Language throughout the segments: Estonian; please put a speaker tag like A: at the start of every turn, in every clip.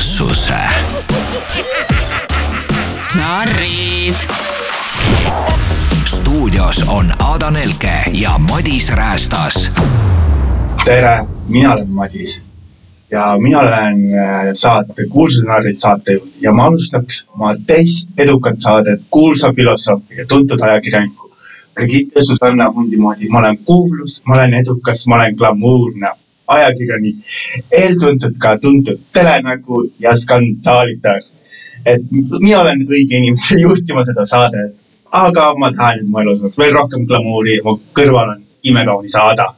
A: kuulsuse.
B: narrid.
A: stuudios on Ada Nelke ja Madis Räästas.
C: tere, mina olen Madis ja mina olen äh, saate Kuulsusnarrid saatejuht ja ma alustaks oma teist edukat saadet kuulsa filosoofi ja tuntud ajakirjaniku Brigitte Susanna Hundi moodi. ma olen kuulus, ma olen edukas, ma olen glamuurne ajakirjanik, eeltuntud ka tuntud telenägu ja skandaalitar. et mina olen õige inimene juhtima seda saadet, aga ma tahan, et mu elus oleks veel rohkem glamuuri mu kõrval on imekaunis Aada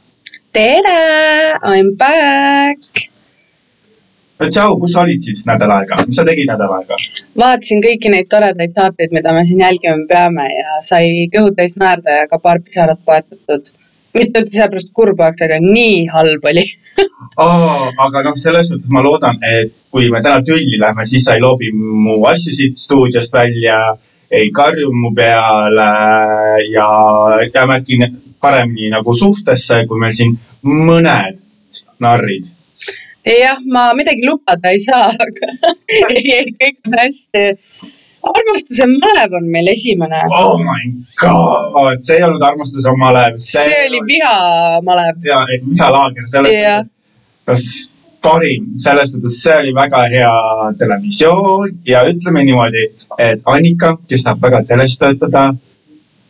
D: tere, I m back.
C: no tšau, kus sa olid siis nädal aega, mis sa tegid nädal aega?
D: vaatasin kõiki neid toredaid saateid, mida me siin jälgima peame ja sai kõhud täis naerda ja ka paar pisarat poetatud. Mitte üldse sellepärast kurb oleks, aga nii halb oli.
C: Oh, aga noh, selles suhtes ma loodan, et kui me täna tülli lähme, siis sa ei loobi mu asju siit stuudiost välja, ei karju mu peale ja jääme äkki paremini nagu suhtesse, kui meil siin mõned narrid.
D: jah, ma midagi lubada ei saa, aga ei, ei, kõik on hästi. Armastuse malev on meil esimene.
C: Oh my god, see ei olnud armastuse malev.
D: see oli vihamalev.
C: ja, et vihalaager selles suhtes, kas parim, selles suhtes see oli väga hea televisioon ja ütleme niimoodi, et Annika, kes tahab väga teles töötada,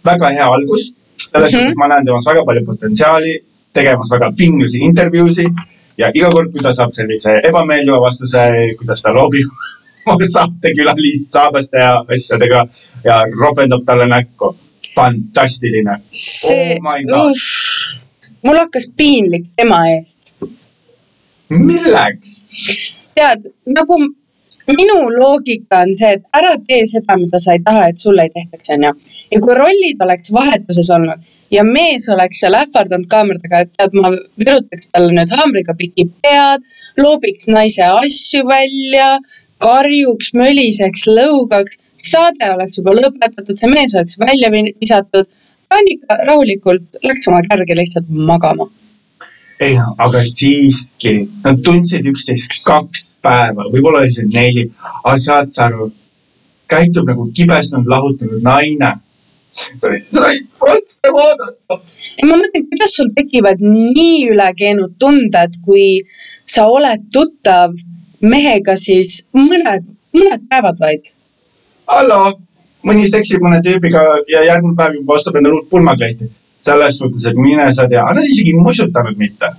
C: väga hea algus. selles
D: Mhm.
C: suhtes ma näen temas väga palju potentsiaali, tegemas väga pingelisi intervjuusid ja iga kord, kui ta saab sellise ebameeldiva vastuse, kuidas ta loobib saatekülalist saabaste ja asjadega ja ropendab talle näkku. fantastiline.
D: see
C: Oh my God.,
D: mul hakkas piinlik tema eest
C: milleks?
D: tead, nagu minu loogika on see, et ära tee seda, mida sa ei taha, et sulle ei tehtaks, onju. ja kui rollid oleks vahetuses olnud ja mees oleks seal ähvardanud kaameradega, et tead, ma virutaks talle nüüd haamriga piki pead, loobiks naise asju välja, karjuks, möliseks, lõugaks, saade oleks juba lõpetatud, see mees oleks välja vi- visatud. Annika rahulikult läks oma kärge lihtsalt magama.
C: ei noh, aga siiski, nad tundsid üksteist kaks päeva, võib-olla see neli, aga saad sa aru, käitub nagu kibestunud, lahutanud naine. see oli, seda oli raske vaadata.
D: ma mõtlen, kuidas sul tekivad nii ülekeenud tunded, kui sa oled tuttav mehega siis mõned, mõned päevad vaid.
C: hallo, mõni seksib mõne tüübiga ja järgmine päev juba ostab endale uut pulmakleiti. selles suhtes, et mine sa tea, nad isegi ei mussutanud mitte.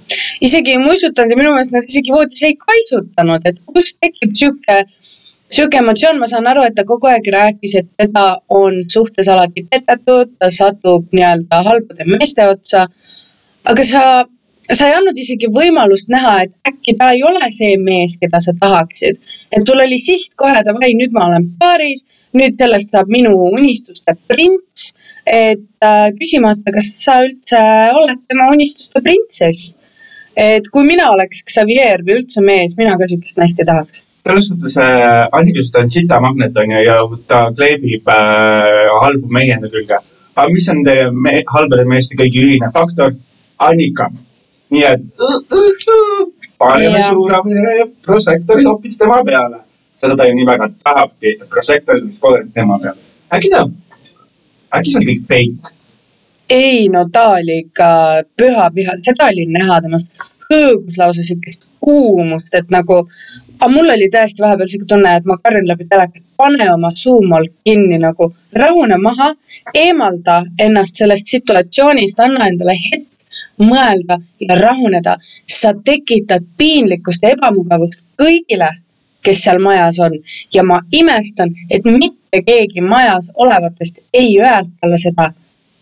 D: isegi ei mussutanud ja minu meelest nad isegi voodis ei kaitsutanud, et kust tekib sihuke, sihuke emotsioon, ma saan aru, et ta kogu aeg rääkis, et teda on suhtes alati petetud, ta satub nii-öelda halbade meeste otsa. aga sa, sa ei andnud isegi võimalust näha, et äkki ta ei ole see mees, keda sa tahaksid. et sul oli siht kohe, davai, nüüd ma olen paaris, nüüd sellest saab minu unistuste prints. et äh, küsimata, kas sa üldse oled tema unistuste printsess. et kui mina oleks Xavier või üldse mees, mina ka sihukest naist ei tahaks.
C: selles suhtes äh, Annika, ta on sitamagnet onju ja ta kleebib äh, halbu mehi enda külge. aga mis on teie me halbade meeste kõigi ühine faktor? Annika. Nii et paneme suurepärane prožektori hoopis tema peale. seda ta ju nii väga tahabki, et prožektor oleks kogu aeg tema peal. äkki ta, äkki see oli kõik fake?
D: ei no ta oli ikka püha-püha, seda oli näha temast hõõgus lausa sihukest kuumust, et nagu. aga mul oli tõesti vahepeal sihuke tunne, et ma karjun läbi teleka, et pane oma suumolk kinni nagu, rahune maha, eemalda ennast sellest situatsioonist, anna endale hetk mõelda ja rahuneda. sa tekitad piinlikkust ja ebamugavust kõigile, kes seal majas on ja ma imestan, et mitte keegi majas olevatest ei öelnud talle seda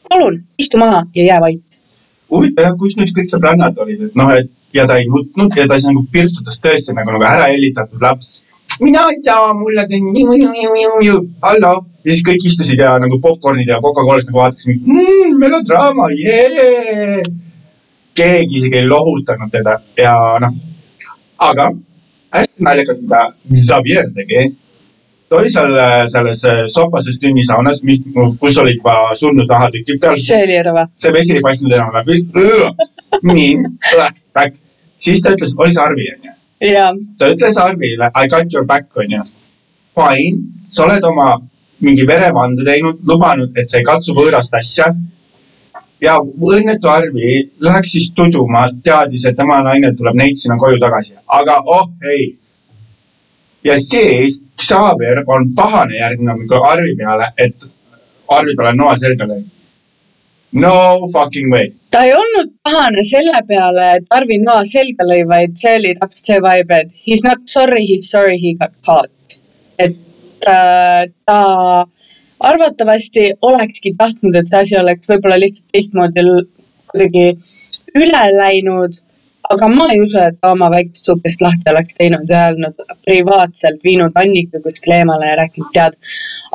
D: palun istu maha ja jää vait.
C: huvitav jah, kus nüüd kõik sõbrannad olid, et noh, et ja ta ei nutnud ja ta siis nagu pirtsutas tõesti nagu, nagu ära hellitatud laps. Mina ei saa, mulle niu-niu-niu-niu-niu, hallo. ja siis kõik istusid ja nagu popkornid ja Coca-Colast nagu vaatasid mmm,, melodraama, jee. keegi isegi ei lohutanud teda ja noh, aga hästi naljakas, mida Xavier tegi. ta oli seal äh, selles äh, sopases tünnisaunas, mis, kus olid juba surnud nahatükid peal
D: see oli rõve.
C: see vesi ei paistnud enam läbi. nii, siis ta ütles, oli see Arvi onju.
D: Ja
C: ta ütles I got your back onju. Fine, sa oled oma mingi verevande teinud, lubanud, et sa ei katsu võõrast asja. ja õnnetu Arvi läheks siis tuduma, teadis, et tema naine tuleb neitsina koju tagasi, aga oh ei. ja see Xaver on pahane järgmine hommik Arvi peale, et Arvi talle noa selga lõi. No fucking way.
D: ta ei olnud pahane selle peale, et Arvi noa selga lõi, vaid see oli täpselt see vibe, et he is not sorry, he is sorry he got caught. et äh, ta arvatavasti olekski tahtnud, et see asi oleks võib-olla lihtsalt teistmoodi kuidagi üle läinud. aga ma ei usu, et ta oma väikest sukest lahti oleks teinud ja öelnud privaatselt, viinud Annika kuskile eemale ja rääkinud, tead,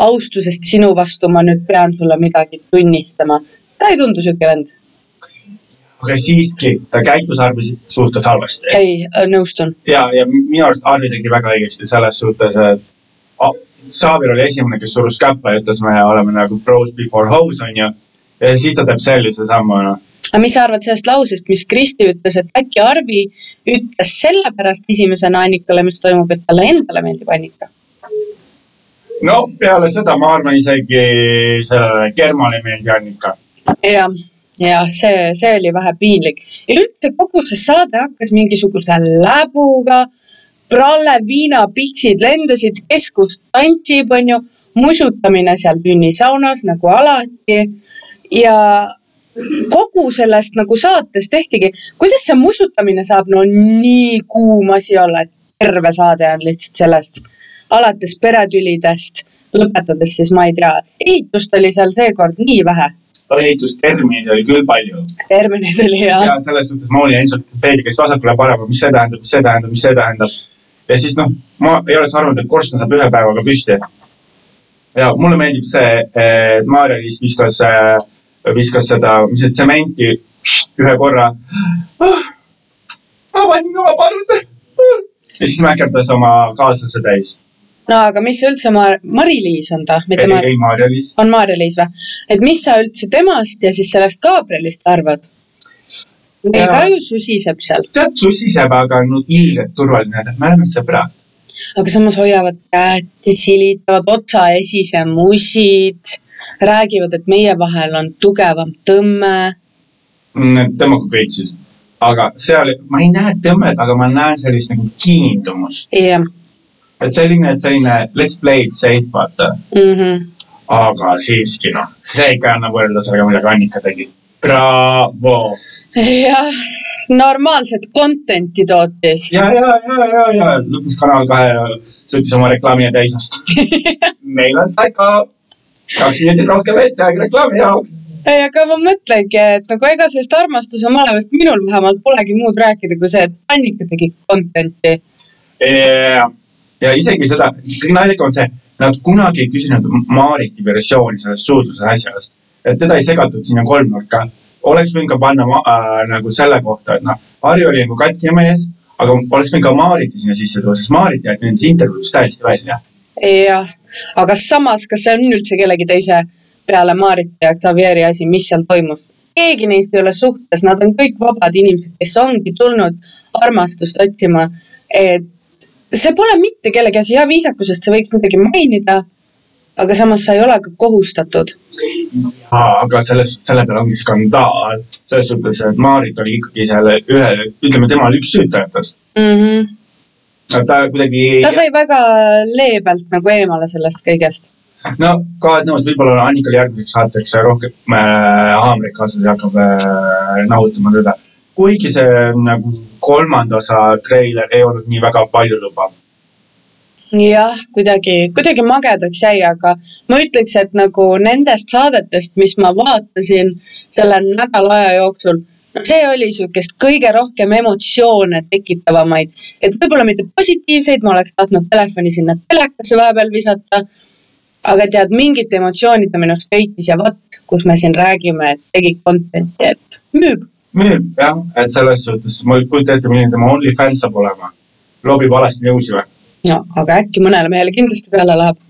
D: austusest sinu vastu ma nüüd pean sulle midagi tunnistama. Ta ei tundu sihuke vend.
C: aga siiski ta käitus Arvi suhtes halvasti.
D: ei, nõustun.
C: ja, ja minu arust Arvi tegi väga õigesti selles suhtes, et a- Saavir oli esimene, kes surus käppa ja ütles, me oleme nagu pros before hoes onju. ja siis ta teeb sellise sammu noh.
D: aga mis sa arvad sellest lausest, mis Kristi ütles, et äkki Arvi ütles sellepärast esimesena Annikale, mis toimub, et talle endale meeldib Annika?
C: no peale seda ma arvan isegi sellele Germale ei meeldi Annika.
D: jah, ja see, see oli vähe piinlik. Ja üldse kogu see saade hakkas mingisuguse läbuga. pralle, viina, pitsid lendasid, keskus tantsib, onju, musutamine seal tünnisaunas nagu alati. Ja kogu sellest nagu saates tehtigi, kuidas see musutamine saab? No nii kuum asi olla, et terve saade on lihtsalt sellest, alates peretülidest, lõpetades siis ma ei tea, ehitust oli seal seekord nii vähe,
C: ehitustermineid oli küll palju
D: termineid oli ja,
C: ja selles suhtes ma olin endiselt peegli, kes vasakule-paremale, mis see tähendab, mis see tähendab, mis see tähendab. ja siis noh, ma ei oleks arvanud, et korsten saab ühe päevaga püsti. ja mulle meeldib see, et Maarja-Liis viskas, viskas seda, mis see tsementi ühe korra. ma panin oma panuse. ja siis mäkerdas oma kaaslase täis.
D: No aga mis üldse Mar-, Mari-Liis on ta, mitte
C: ei,
D: Mar-,
C: ei Maarja-Liis.
D: on Maarja-Liis või? et mis sa üldse temast ja siis sellest Gabrielist arvad?
C: Jaa.
D: ka ju susiseb seal,
C: tead, susiseb, aga no ilgelt turvaline, me oleme sõbrad.
D: aga samas hoiavad kätt ja silitavad otsaesise musid, räägivad, et meie vahel on tugevam tõmme.
C: tõmmaku kõik siis. aga seal, ma ei näe tõmmet, aga ma näen sellist nagu kiindumust.
D: jah,
C: et selline, selline let's play it safe, vaata.
D: Mhm.
C: aga siiski noh, see ikka ei anna võrrelda sellega, mida Annika tegi. Bravo.
D: jah, normaalset content'i tootis.
C: ja, ja, ja, ja, ja lõpuks Kanal kahe suutis oma reklaami täis osta. meil on Psycho. kaks minutit rohkem eetriaega reklaami jaoks.
D: ei, aga ma mõtlengi, et nagu ega sellest armastuse malevast minul vähemalt polegi muud rääkida, kui see, et Annika tegi content'i.
C: ja, ja isegi seda, kõige naljakam on see, nad kunagi ei küsinud Maariti versiooni sellest suudluse asjast. et teda ei segatud sinna kolmnurka. oleks võinud ka panna äh, nagu selle kohta, et noh, Harri oli nagu katki mees, aga oleks võinud ka Maariti sinna sisse tuua, sest Maarit jäeti nendest intervjuudest täiesti välja.
D: jah, aga samas, kas see on üldse kellegi teise peale Maariti ja Xavieri asi, mis seal toimus? keegi neist ei ole suhtes, nad on kõik vabad inimesed, kes ongi tulnud armastust otsima. et see pole mitte kellegi asi, hea viisakusest sa võiks midagi mainida. aga samas sa ei ole ka kohustatud.
C: aga selles, selle peale ongi skandaal, selles suhtes, et Maarit oli ikkagi seal ühe, ütleme, tema oli üks süütajatest.
D: Mm -hmm.
C: ta kuidagi,
D: ta sai väga leebelt nagu eemale sellest kõigest.
C: no ka nõus, võib-olla Annikal järgmiseks saateks rohkem äh, haamreid kaasas ja hakkab äh, nahutama teda. kuigi see nagu kolmanda osa treiler ei olnud nii väga paljulubav.
D: jah, kuidagi, kuidagi magedaks jäi, aga ma ütleks, et nagu nendest saadetest, mis ma vaatasin selle nädala aja jooksul, no see oli sihukest kõige rohkem emotsioone tekitavamaid, et võib-olla mitte positiivseid, ma oleks tahtnud telefoni sinna telekasse vahepeal visata. aga tead, mingit emotsiooni ta minust köitis ja vot, kus me siin räägime, et tegi content'i, et müüb.
C: Müüb jah, et selles suhtes ma ei kujuta ette, milline tema OnlyFans saab olema. lobib valesti nõusi või?
D: no aga äkki mõnele mehele kindlasti peale läheb.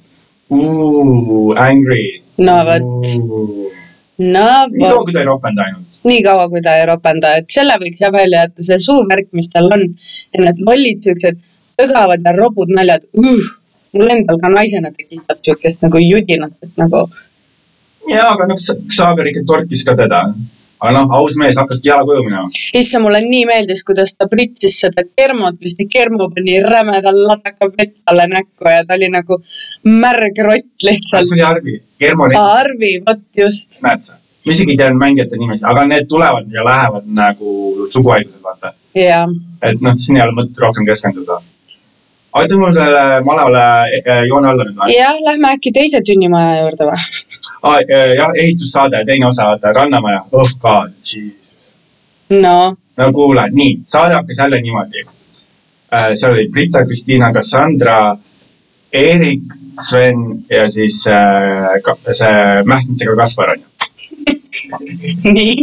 C: Angry.
D: no vot, no
C: nii kaua,
D: vot
C: kui ta ei ropenda ainult.
D: nii kaua, kui ta ei ropenda, et selle võiks jah välja jätta, see suuvärk, mis tal on ja need lollid siuksed pögavad ja robud naljad uh,. mul endal ka naisena tekitab siukest nagu judinat, et nagu
C: jaa, aga noh, Xaver ikka torkis ka teda. Aga noh, aus mees hakkaski jalakuju minema.
D: issand, mulle nii meeldis, kuidas ta pritsis seda kermot, vist see kermo pani rämeda ladaka vett talle näkku ja ta oli nagu märg rott lihtsalt
C: see oli. Arvi, Nett,
D: Arvi, vot just.
C: näed sa. ma isegi ei teadnud mängijate nimesid, aga need tulevad ja lähevad nagu suguhaigused, vaata. et noh, siin ei ole mõtet rohkem keskenduda. Aga tõmbame selle malevale eh, joone alla nüüd või?
D: jah, lähme äkki teise tünnimaja juurde või?
C: Ah, jah, ehitussaade, teine osa, vaata, Rannamaja, oh god,
D: no,
C: no kuule, nii, saade hakkas jälle niimoodi. seal oli Brita, Kristiina, Cassandra, Eerik, Sven ja siis ka- see mähkmitega Kaspar on ju.
D: nii,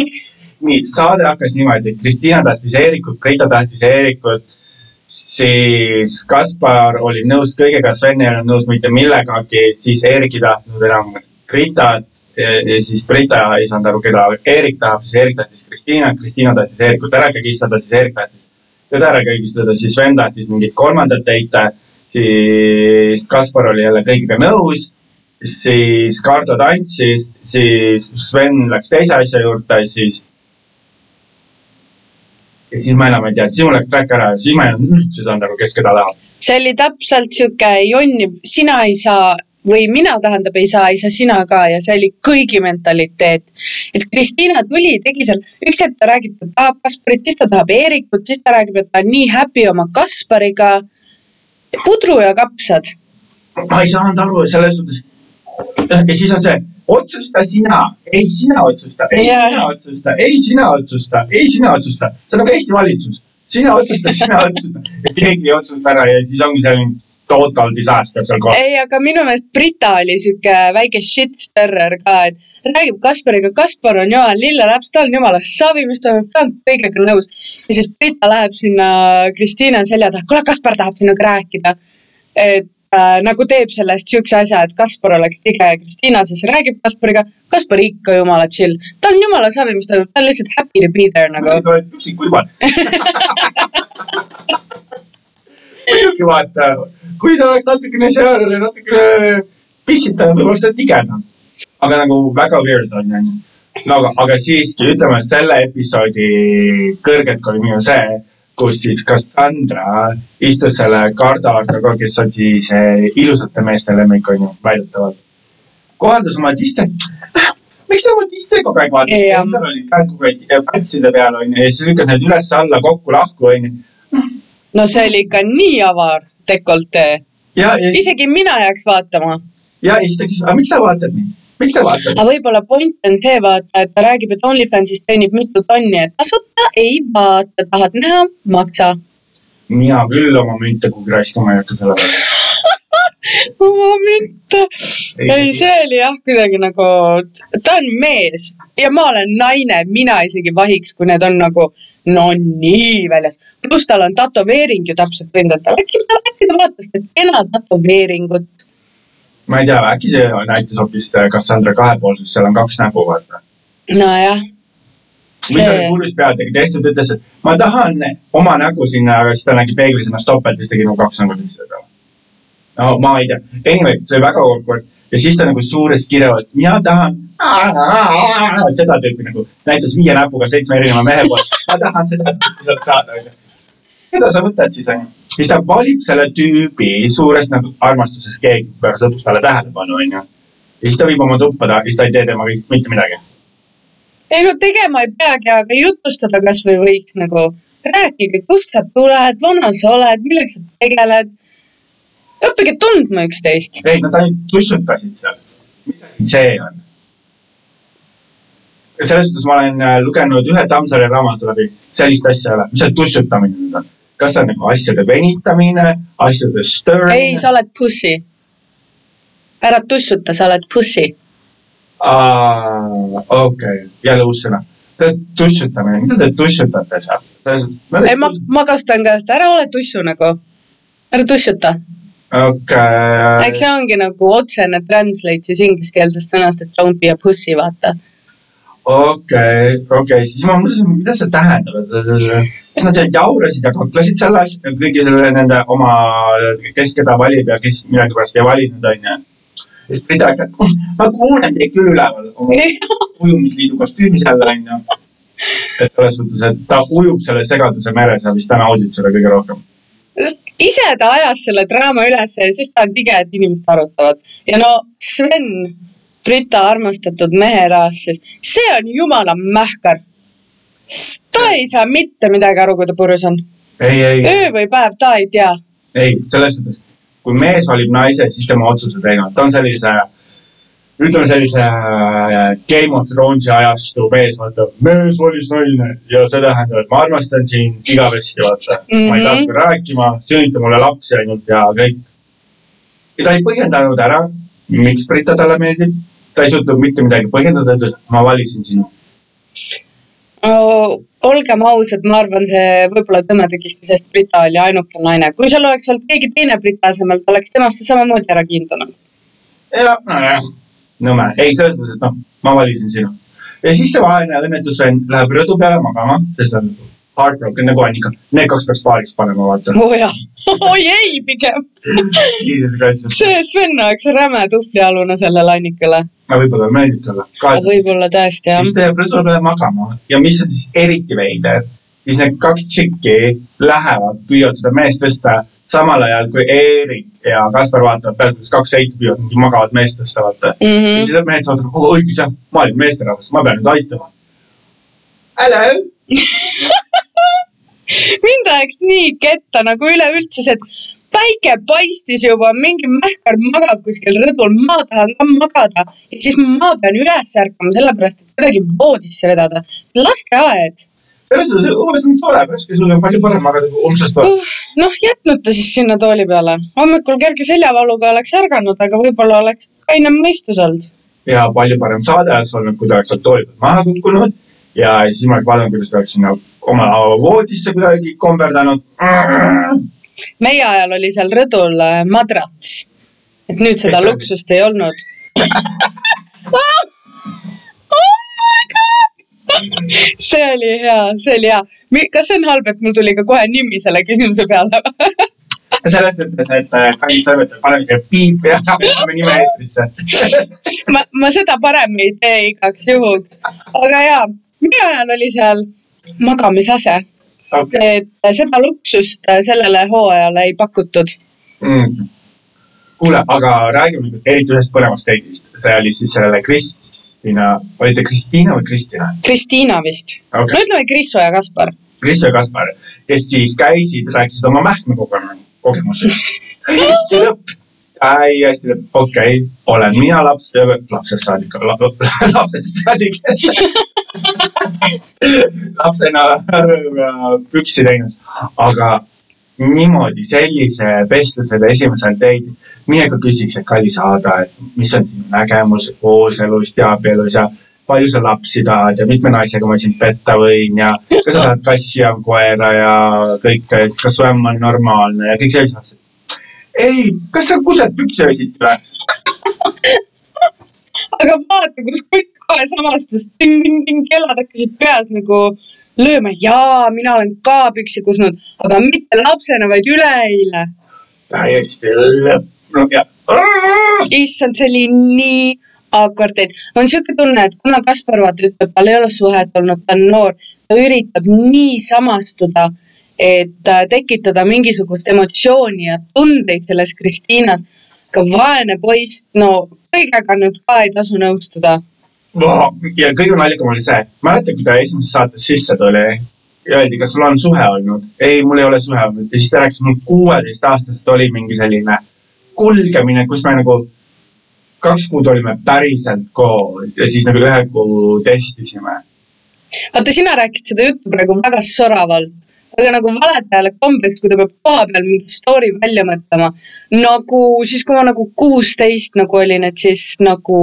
C: nii, saade hakkas niimoodi, Kristiina tahtis Eerikut, Brita tahtis Eerikut, siis Kaspar oli nõus kõigega, Sven ei olnud nõus mitte millegagi, siis Eerik ei tahtnud enam Britat ja siis Brita ei saanud aru, keda Eerik tahab, siis Eerik tahtis Kristiinat, Kristiina tahtis Eerikut ära kägistada, siis Eerik tahtis teda ära kägistada, siis Sven tahtis mingit kolmandat leida, siis Kaspar oli jälle kõigega nõus, siis Kardo tantsis, siis Sven läks teise asja juurde, siis ja siis ma enam ei tea, siis mul läks track ära ja siis ma ei olnud üldse saanud aru, kes keda tahab.
D: see oli täpselt sihuke jonniv, sina ei saa või mina tähendab ei saa, ei saa sina ka ja see oli kõigi mentaliteet. et Kristiina tuli, tegi seal, üks hetk ta räägib, ta tahab Kasparit, siis ta tahab Eerikut, siis ta räägib, et ta on nii happy oma Kaspariga. pudru ja kapsad.
C: ma ei saanud aru selles suhtes. ja siis on see, otsusta sina, ei sina otsusta, ei sina otsusta, ei sina otsusta, ei sina otsusta. see on nagu Eesti valitsus, sina otsusta, sina otsusta ja keegi ei otsusta ära ja siis ongi selline total disaster seal kohal.
D: ei, aga minu meelest Brita oli sihuke väike shit-stirrer ka, et räägib Kaspariga, Kaspar on jumala lillelaps, ta on jumala savi, mis toimub, ta on kõigega nõus. ja siis Brita läheb sinna Kristiina selja taha, kuule, Kaspar tahab sinuga rääkida. et äh, nagu teeb sellest siukse asja, et Kaspar oleks tige ja Kristiina siis räägib Kaspariga, Kaspar ikka jumala chill. ta on jumala savi, mis toimub, ta on lihtsalt happy to be there nagu.
C: oled püksid kuivad. muidugi vaata, kui ta oleks natukene seal, natukene pissitav, võib-olla oleks ta tigedam. aga nagu väga weird on, onju. no aga, aga siiski ütleme, selle episoodi kõrgetk oli minu see, kus siis Cassandra istus selle Garda taga, kes on siis eh, ilusate meeste lemmik, onju, väidetavalt. kohaldas oma tiste. miks sa oma tiste kogu aeg vaatad?
D: Jah.
C: endal olid käed kogu aeg pätside peal, onju, ja siis lükkas need üles-alla kokku-lahku, onju.
D: no see oli ikka nii avar dekoltee,
C: ja, ja,
D: isegi mina jääks vaatama
C: ja siis ta küsis, aga miks sa vaatad mind? Miks sa vaatad?
D: aga võib-olla point on see vaata, et ta räägib, et OnlyFansis teenib mitu tonni, et tasuta ei vaata, tahad näha, maksa.
C: mina küll oma münte kuhugi raiskama ei hakka selle peale.
D: oma mitte. ei, see oli jah, kuidagi nagu, ta on mees ja ma olen naine, mina isegi vahiks, kui need on nagu no nii väljas. pluss tal on tätoveering ju täpselt rindel peal, äkki ta, äkki ta vaatas seda kena tätoveeringut.
C: Ma ei tea, äkki see näitas hoopis äh, Cassandra kahepoolsust, seal on kaks nägu, vaata.
D: nojah,
C: mis oli
D: see,
C: purjus peadega tehtud, ütles, et ma tahan oma nägu sinna, aga siis ta nägi peeglis ennast topelt ja siis tegi nagu kaks nägu sisse peale. no ma ei tea, anyway, see oli väga awkward ja siis ta nagu suurest kirjast, mina tahan seda tüüpi nagu näitas viie näpuga seitsme erineva mehe poolt, ma tahan seda tüüpi sealt saada, onju. Keda sa võtad siis, onju. siis ta valib selle tüübi suurest nagu armastusest, keegi pööras lõpuks talle tähelepanu, onju. ja siis ta viib oma tuppa ta, siis ta ei tee temaga mitte midagi.
D: ei no tegema ei peagi, aga jutustada kasvõi võiks nagu, rääkige, kust sa tuled, vana sa oled, millega sa tegeled. õppige tundma üksteist.
C: ei, nad ainult tussutasid seal. mis asi see on? selles suhtes ma olen äh, lugenud ühe Tammsaare raamatu läbi, sellist asja ei ole, mis see tussutamine nüüd on? Kas see on nagu asjade venitamine, asjade
D: ei,
C: stirring?
D: sa oled pussy. ära tussuta, sa oled pussy.
C: okei, jälle uus sõna. tussutamine, mida te tussutate seal?
D: ei, ma, ma kasutan ka seda, ära ole tussu nagu. ära tussuta.
C: okei
D: eks see ongi nagu otsene translate siis ingliskeelsest sõnast, et don't be a pussy, vaata.
C: okei, okei, siis ma mõtlesin, mida see tähendab, et siis nad seal jaurasid ja kaklesid selle asja, kõigi selle nende oma, kes keda valib ja kes millegipärast ei valinud, onju. siis Brita ütles, et ma kuulen teid küll üleval oma ujumisliidu kostüümis jälle, onju. et selles suhtes, et ta ujub selle segaduse meres ja vist ta naudib seda kõige rohkem.
D: ise ta ajas selle draama üles ja siis ta on tige, et inimesed arutavad ja no Sven, Brita armastatud meherahvas, see on jumala mähkar. Ta ei saa mitte midagi aru, kui ta purjus on.
C: ei, ei,
D: öö või päev, ta ei tea.
C: ei, selles suhtes, kui mees valib naise, siis tema otsuse teinud, ta on sellise, ütleme sellise äh, Game of Thronesi ajastu mees, vaata, mees valis naine ja see tähendab, et ma armastan sind igavesti, vaata mm. -hmm. ma ei taha
D: Mhm.
C: sinuga rääkima, sünnita mulle lapsi ainult ja kõik. ja ta ei põhjendanud ära, miks Brita talle meeldib, ta ei suutnud mitte midagi põhjendada, ütles, ma valisin sinu.
D: Olgem ausad, ma arvan, see võib-olla tegiski, sest Brita oli ainuke naine. kui seal oleks olnud keegi teine Brita asemel, ta oleks temasse samamoodi ära kiindunud.
C: ja nojah, nõme, ei selles mõttes, et noh, ma valisin sinu. ja siis see vaene õnnetus vend läheb rõdu peale magama, sest ta on heartbroken nagu Annika, need kaks peaks paariks panema, vaata.
D: oo oh, jah, oi ei pigem. See Sven oleks räme tuhvlialune sellele Annikale.
C: aga võib-olla meeldib talle.
D: võib-olla tõesti jah
C: siis. ta jääb rõdu peale magama ja mis on siis eriti veider, siis need kaks tšikki lähevad, püüavad seda meest tõsta, samal ajal kui Eerik ja Kaspar vaatavad pealt, kuidas kaks heitu püüavad mingi magavat meest tõsta, vaata.
D: Mm
C: ja
D: -hmm.
C: siis need mehed saavad, oh õigus jah, ma olin meesterahvas, ma pean nüüd aitama. Hello,
D: mind ajaks nii ketta nagu üleüldse see, et päike paistis juba, mingi mähkar magab kuskil rõdul, ma tahan ka magada ja siis ma pean üles ärkama, sellepärast et kedagi voodisse vedada. lasteaed,
C: selles suhtes umbes nii tore, pärast sul on palju parem magada kui homsest päeva.
D: noh jätnud ta siis sinna tooli peale. hommikul kerge seljavaluga oleks ärganud, aga võib-olla oleks kainem mõistus olnud.
C: ja palju parem saade oleks olnud, kui ta oleks sealt tooli pealt maha kukkunud ja siis ma oleks vaadanud, kuidas ta oleks sinna oma voodisse kuidagi komberdanud.
D: meie ajal oli seal rõdul äh, madrats. et nüüd seda
C: Mis see oli?
D: luksust ei olnud oh my god! see oli hea, see oli hea. kas see on halb, et mul tuli ka kohe nimi selle küsimuse peale?
C: selles mõttes, et äh, kallis toimetaja, paneme siia piip ja paneme nime eetrisse.
D: ma, ma seda parem ei tee igaks juhuks. aga jaa, meie ajal oli seal magamisase,
C: okei,
D: et seda luksust sellele hooajale ei pakutud.
C: kuule, aga räägime nüüd eriti ühest põnevast teidist. see oli siis sellele Kristina, oli ta Kristiina või Kristina?
D: Kristiina vist.
C: okei
D: no ütleme Krisso ja Kaspar.
C: Kristo ja Kaspar, kes siis käisid, rääkisid oma mähkmekogemusi, kogemusi. hästi lõpp, hästi okei okay., olen mina laps, lapsest saadik la,, lapsest saadik. lapsena püksi teinud, aga niimoodi sellise vestlusele esimesel teid, mine ka küsiks, et kallis Aada, et mis on sinu nägemus kooselust ja abielus ja palju sa lapsi tahad ja mitme naisega ma sind petta võin ja kas sa tahad kassi ja koera ja kõike, kas su ämm on normaalne ja kõik sellised asjad. ei, kas sa kused püksi hoidsid või?
D: aga vaata, kus kõik kohe samastus, ting-ting-ting, kellad hakkasid peas nagu lööma. jaa, mina olen ka püksi kusnud, aga mitte lapsena, vaid üleeile.
C: täiesti lõpnud ja.
D: issand, see oli nii et on siuke tunne, et kuna Kaspar vaata ütleb, tal ei ole suhet olnud, ta on noor, ta üritab nii samastuda, et äh, tekitada mingisugust emotsiooni ja tundeid selles Kristiinas. aga vaene poiss, no kõigega nüüd ka ei tasu nõustuda
C: ja kõige naljakam oli see, mäletad, kui ta esimeses saates sisse tuli ja öeldi, kas sul on suhe olnud? ei, mul ei ole suhe olnud ja siis ta rääkis, mul kuueteistaastaselt oli mingi selline kulgemine, kus me nagu kaks kuud olime päriselt koos ja siis nagu ühe kuu testisime.
D: vaata, sina rääkisid seda juttu praegu väga soravalt. Aga nagu valetajale kombeks, kui ta peab koha peal mingi story välja mõtlema. nagu siis, kui ma nagu kuusteist nagu olin, et siis nagu,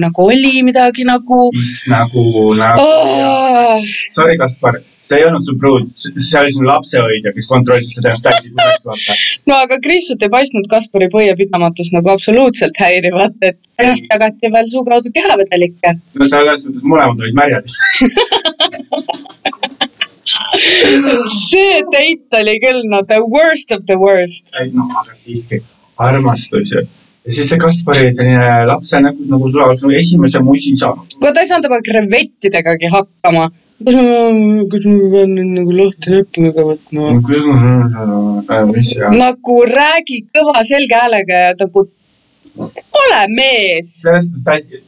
D: nagu oli midagi nagu
C: nagu, nagu
D: oh,.
C: sorry, Kaspar, see ei olnud su pruut, see oli sinu lapsehoidja, kes kontrollis seda täiesti kurjaks, vaata.
D: no aga Krissut ei paistnud Kaspari põiepidamatus nagu absoluutselt häirivat, et ennast jagati veel suu kaudu kehavedelikke.
C: no selles suhtes mõlemad olid märjad.
D: see date oli küll no the worst of the worst.
C: ei noh, aga siiski armastus ju. ja siis see Kaspar oli selline lapse nagu, nagu oleks nagu esimese musi saanud.
D: kuule, ta ei saanud oma krevettidegagi hakkama. kas ma, kas ma pean nüüd nagu lahti näppudega võtma?
C: kuidas ma, mis ja.
D: nagu räägi kõva selge häälega ja nagu ole mees.
C: sellest,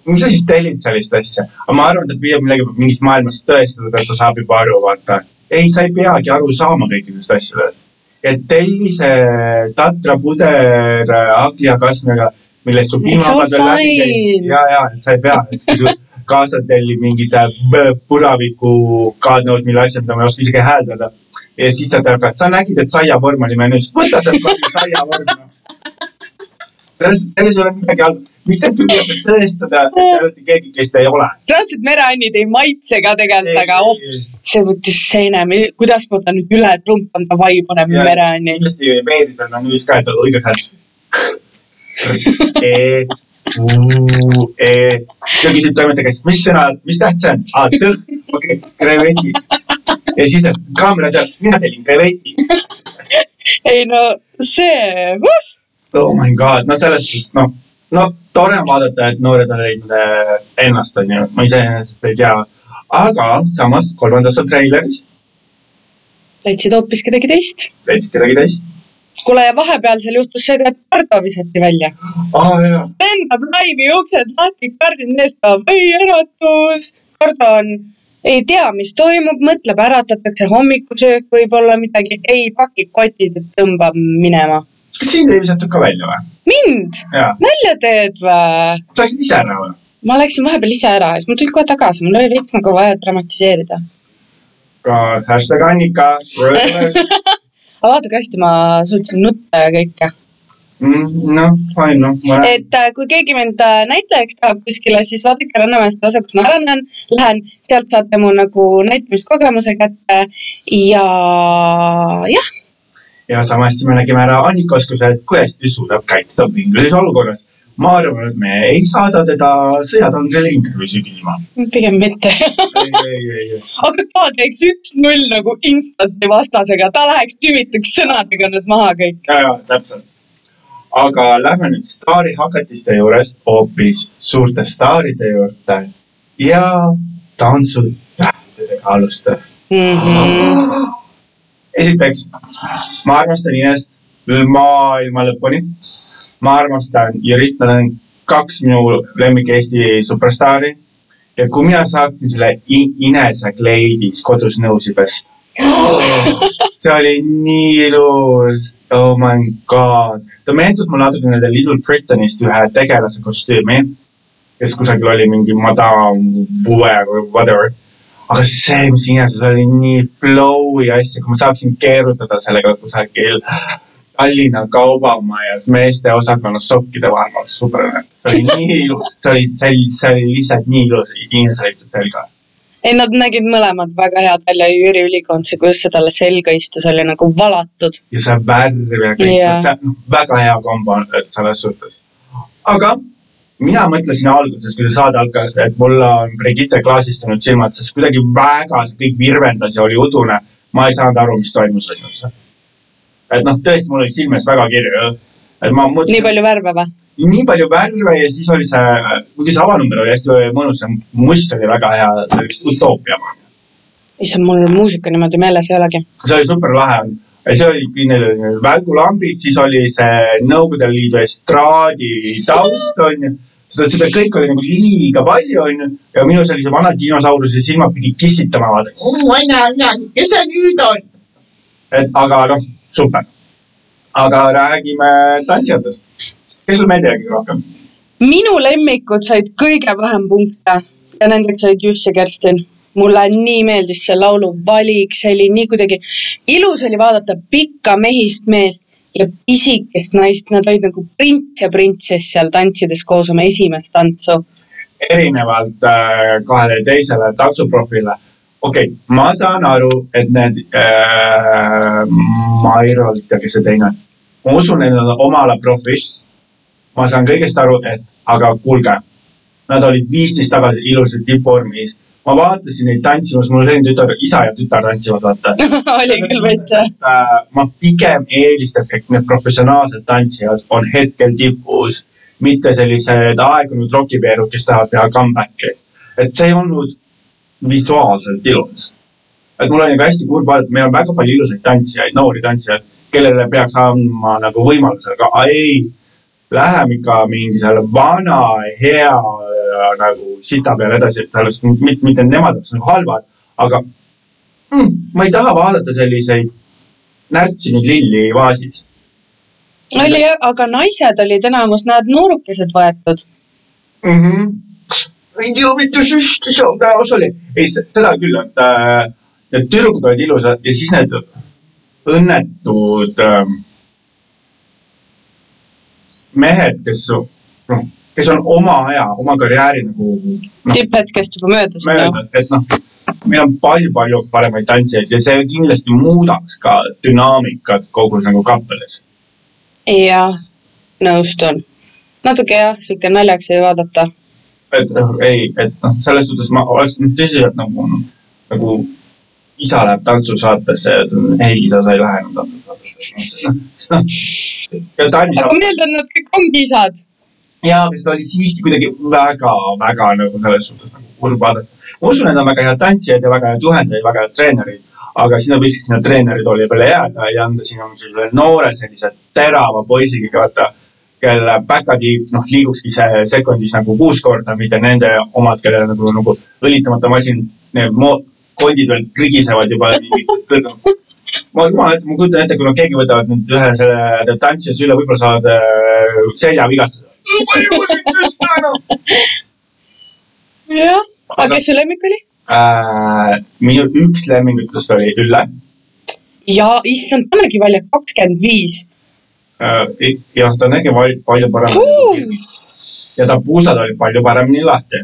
C: miks sa siis tellid sellist asja? aga ma arvan, et ta püüab millegi mingist maailmast tõestada, et ta saab juba aru, vaata. ei, sa ei peagi aru saama kõikidest asjadest. et telli see tatra puder äh, hagliakasmega, millest su piimapad veel läbi
D: fine.
C: ja, ja, sa ei pea, kaasa tellib mingi see puraviku knows mille asja, mida ma ei oska isegi hääldada. ja siis sa hakkad, sa nägid, et saiavorm oli menüüs, võta sealt saiavorm. selles, selles ei ole midagi halba. miks te püüate tõestada, et te olete keegi, kes te ei ole?
D: reaalselt mereannid ei maitse ka tegelikult, aga oh, see võttis seina, kuidas ma ta nüüd üle trumpan, davai, paneme mereanni.
C: kindlasti veeris veel menüüs ka, et õigeks häält. E, E. sa küsid toimetaja käest, mis sõna, mis täht see on? aa, tõh, okei okay,, kreveti. ja siis kaamera teab, mina tellin kreveti.
D: ei no see uh,,
C: oh my god, no selles suhtes, noh, no tore on vaadata, et noored on leidnud äh, ennast, onju, ma iseenesest ei tea. aga samas kolmandas treileris
D: leidsid hoopis kedagi teist.
C: leidsid kedagi teist.
D: kuule ja vahepealsel juhtus see, et Ardo visati välja.
C: jaa,
D: lendab laivi uksed lahti, kardid meest ka, või äratus. Ardo on, ei tea, mis toimub, mõtleb, äratatakse hommikusöök, võib-olla midagi, ei paki kotid, et tõmbab minema.
C: Kas sind ei visatud ka välja või?
D: mind? nalja teed või?
C: sa läksid ise ära või?
D: ma läksin vahepeal ise ära ja siis ma tulin kohe tagasi, mul oli veits nagu vaja dramatiseerida.
C: ka hashtag Annika.
D: aga vaata kui hästi ma suutsin nutta ja kõike.
C: noh, fine, noh,
D: et äh, kui keegi mind äh, näitlejaks tahab kuskile, siis vaadake Rannamäest osa, kus ma ära näen, lähen, sealt saate mu nagu näitamiskogemuse kätte ja jah,
C: ja sama hästi me nägime ära Annika oskuse, et kui hästi suudab käituda mingis olukorras. ma arvan, et me ei saada teda sõjatangele intervjuusi küsima.
D: pigem mitte. aga ta teeks üks-null nagu instanti vastasega, ta läheks tümitaks sõnadega nüüd maha kõik.
C: ja, ja täpselt. aga lähme nüüd staarihakatiste juurest hoopis suurte staaride juurde ja tantsutähtedega alustame.
D: Mm -hmm.
C: esiteks, ma armastan Inest maailma lõpuni. ma armastan Jürit, nad on kaks minu lemmik Eesti superstaari. ja kui mina saaksin selle I- Inese kleidis kodus nõusides. see oli nii ilus, oh my god. ta meenutas mulle natukene The Little Britanist ühe tegelase kostüümi, kes kusagil oli mingi madam või whatever aga see, mis inimesed oli nii flow'i asja, kui ma saaksin keerutada sellega kusagil Tallinna kaubamajas meeste osakonnas sokkide vahel, ma oleks super õnnelik. see oli nii ilus, see oli, see oli, see oli lihtsalt nii ilus, inimesele lihtsalt selga.
D: ei, nad nägid mõlemad väga head välja, Jüri Ülikond, see, kuidas see talle selga istus, oli nagu valatud.
C: ja see värv ja kõik yeah., noh, väga hea kombo selles suhtes. aga mina mõtlesin alguses, kui see saade algas, et mul on Brigitte klaasistunud silmad, sest kuidagi väga kõik virvendas ja oli udune. ma ei saanud aru, mis toimus, onju. et noh, tõesti, mul oli silme ees väga kirju. et ma mõtlesin.
D: nii palju värve või?
C: nii palju värve ja siis oli see, kuigi see avanumber oli hästi mõnus, see must oli väga hea, see oli vist utoopia.
D: issand, mul muusika niimoodi meeles ei olegi.
C: see oli super lahe. see oli, neil olid välgulambid, siis oli see Nõukogude Liidu estraadi taust onju. seda, seda kõike oli nagu liiga palju onju ja minu sellise vana dinosauruse silmad pidid kissitama vaata. ma ei näe midagi, kes see nüüd on? et aga noh, super. aga räägime tantsijatest. kes sul meeldib kõige rohkem?
D: minu lemmikud said kõige vähem punkte ja nendeks olid Juss ja Kerstin. mulle nii meeldis see laulu valik, see oli nii kuidagi, ilus oli vaadata pikka mehist meest ja pisikest naist, nad olid nagu prints ja printsess seal tantsides koos oma esimest tantsu.
C: erinevalt äh, kahele teisele tantsuprofile. okei okay,, ma saan aru, et need äh,, ma ei tea, kes see teine on. ma usun, et nad on oma ala profid. ma saan kõigest aru, et aga kuulge, nad olid viisteist tagasi ilusasti tippvormis. Ma vaatasin neid tantsimas, mul selline tütar, isa ja tütar tantsivad, vaata
D: oli küll veits jah.
C: äh, ma pigem eelistaks, et need professionaalsed tantsijad on hetkel tipus, mitte sellised aegunud rokipeerud, kes tahavad teha comeback'i. et see ei olnud visuaalselt ilus. et mul on nagu hästi kurb vaadata, meil on väga palju ilusaid tantsijaid, noori tantsijaid, kellele peaks andma nagu võimaluse, aga ei, läheme ikka mingi selle vana hea äh, nagu sita peale edasi, sellest mitte, mitte nemad oleks nagu halvad, aga mm, ma ei taha vaadata selliseid närtsinud lilli vaasis.
D: oli aga naised olid enamus, näed, noorukesed võetud.
C: mm. -hmm. ei tea, mitte süsti on päevas oli. ei, seda küll, et äh, need tüdrukud olid ilusad ja siis need õnnetud äh, mehed, kes noh, kes on oma aja, oma karjääri nagu noh,
D: tipphetkest juba möödas.
C: möödas, et noh, meil on palju-palju paremaid tantsijaid ja see kindlasti muudaks ka dünaamikat kogu nagu kappelis.
D: jah, nõustun. natuke jah, sihuke naljaks oli vaadata.
C: et noh, ei, et noh, selles suhtes ma oleks tõsiselt nagu, nagu isa läheb tantsusaatesse ja ei, isa, sa ei lähe enam tantsusaatesse.
D: aga meil on nad kõik ongi isad.
C: jaa, aga seda oli siiski kuidagi väga, väga nagu selles suhtes nagu kurb vaadata. ma usun, et nad on väga head tantsijad ja väga head juhendajad, väga head treenerid, aga sinna võiks sinna treeneritooli peale jääda ja anda sinna sellise noore sellise terava poisiga, vaata kelle backadi noh, liigukski see sekundis nagu kuus korda, mitte nende omad, kellel nagu, nagu õlitamata masin, need mo-, kondid veel krigisevad juba. ma jumal ette, ma kujutan ette, kui nad keegi võtavad nüüd ühe selle tantsija süle, võib-olla saavad äh, seljavigastuse.
D: jah, aga kes su lemmik oli?
C: äh, minu üks lemmingutest oli Ülle
D: ja issand, ta nägi välja kakskümmend viis.
C: äh,. jah, ta nägi palju, palju paremini ja ta puusad olid palju paremini lahti.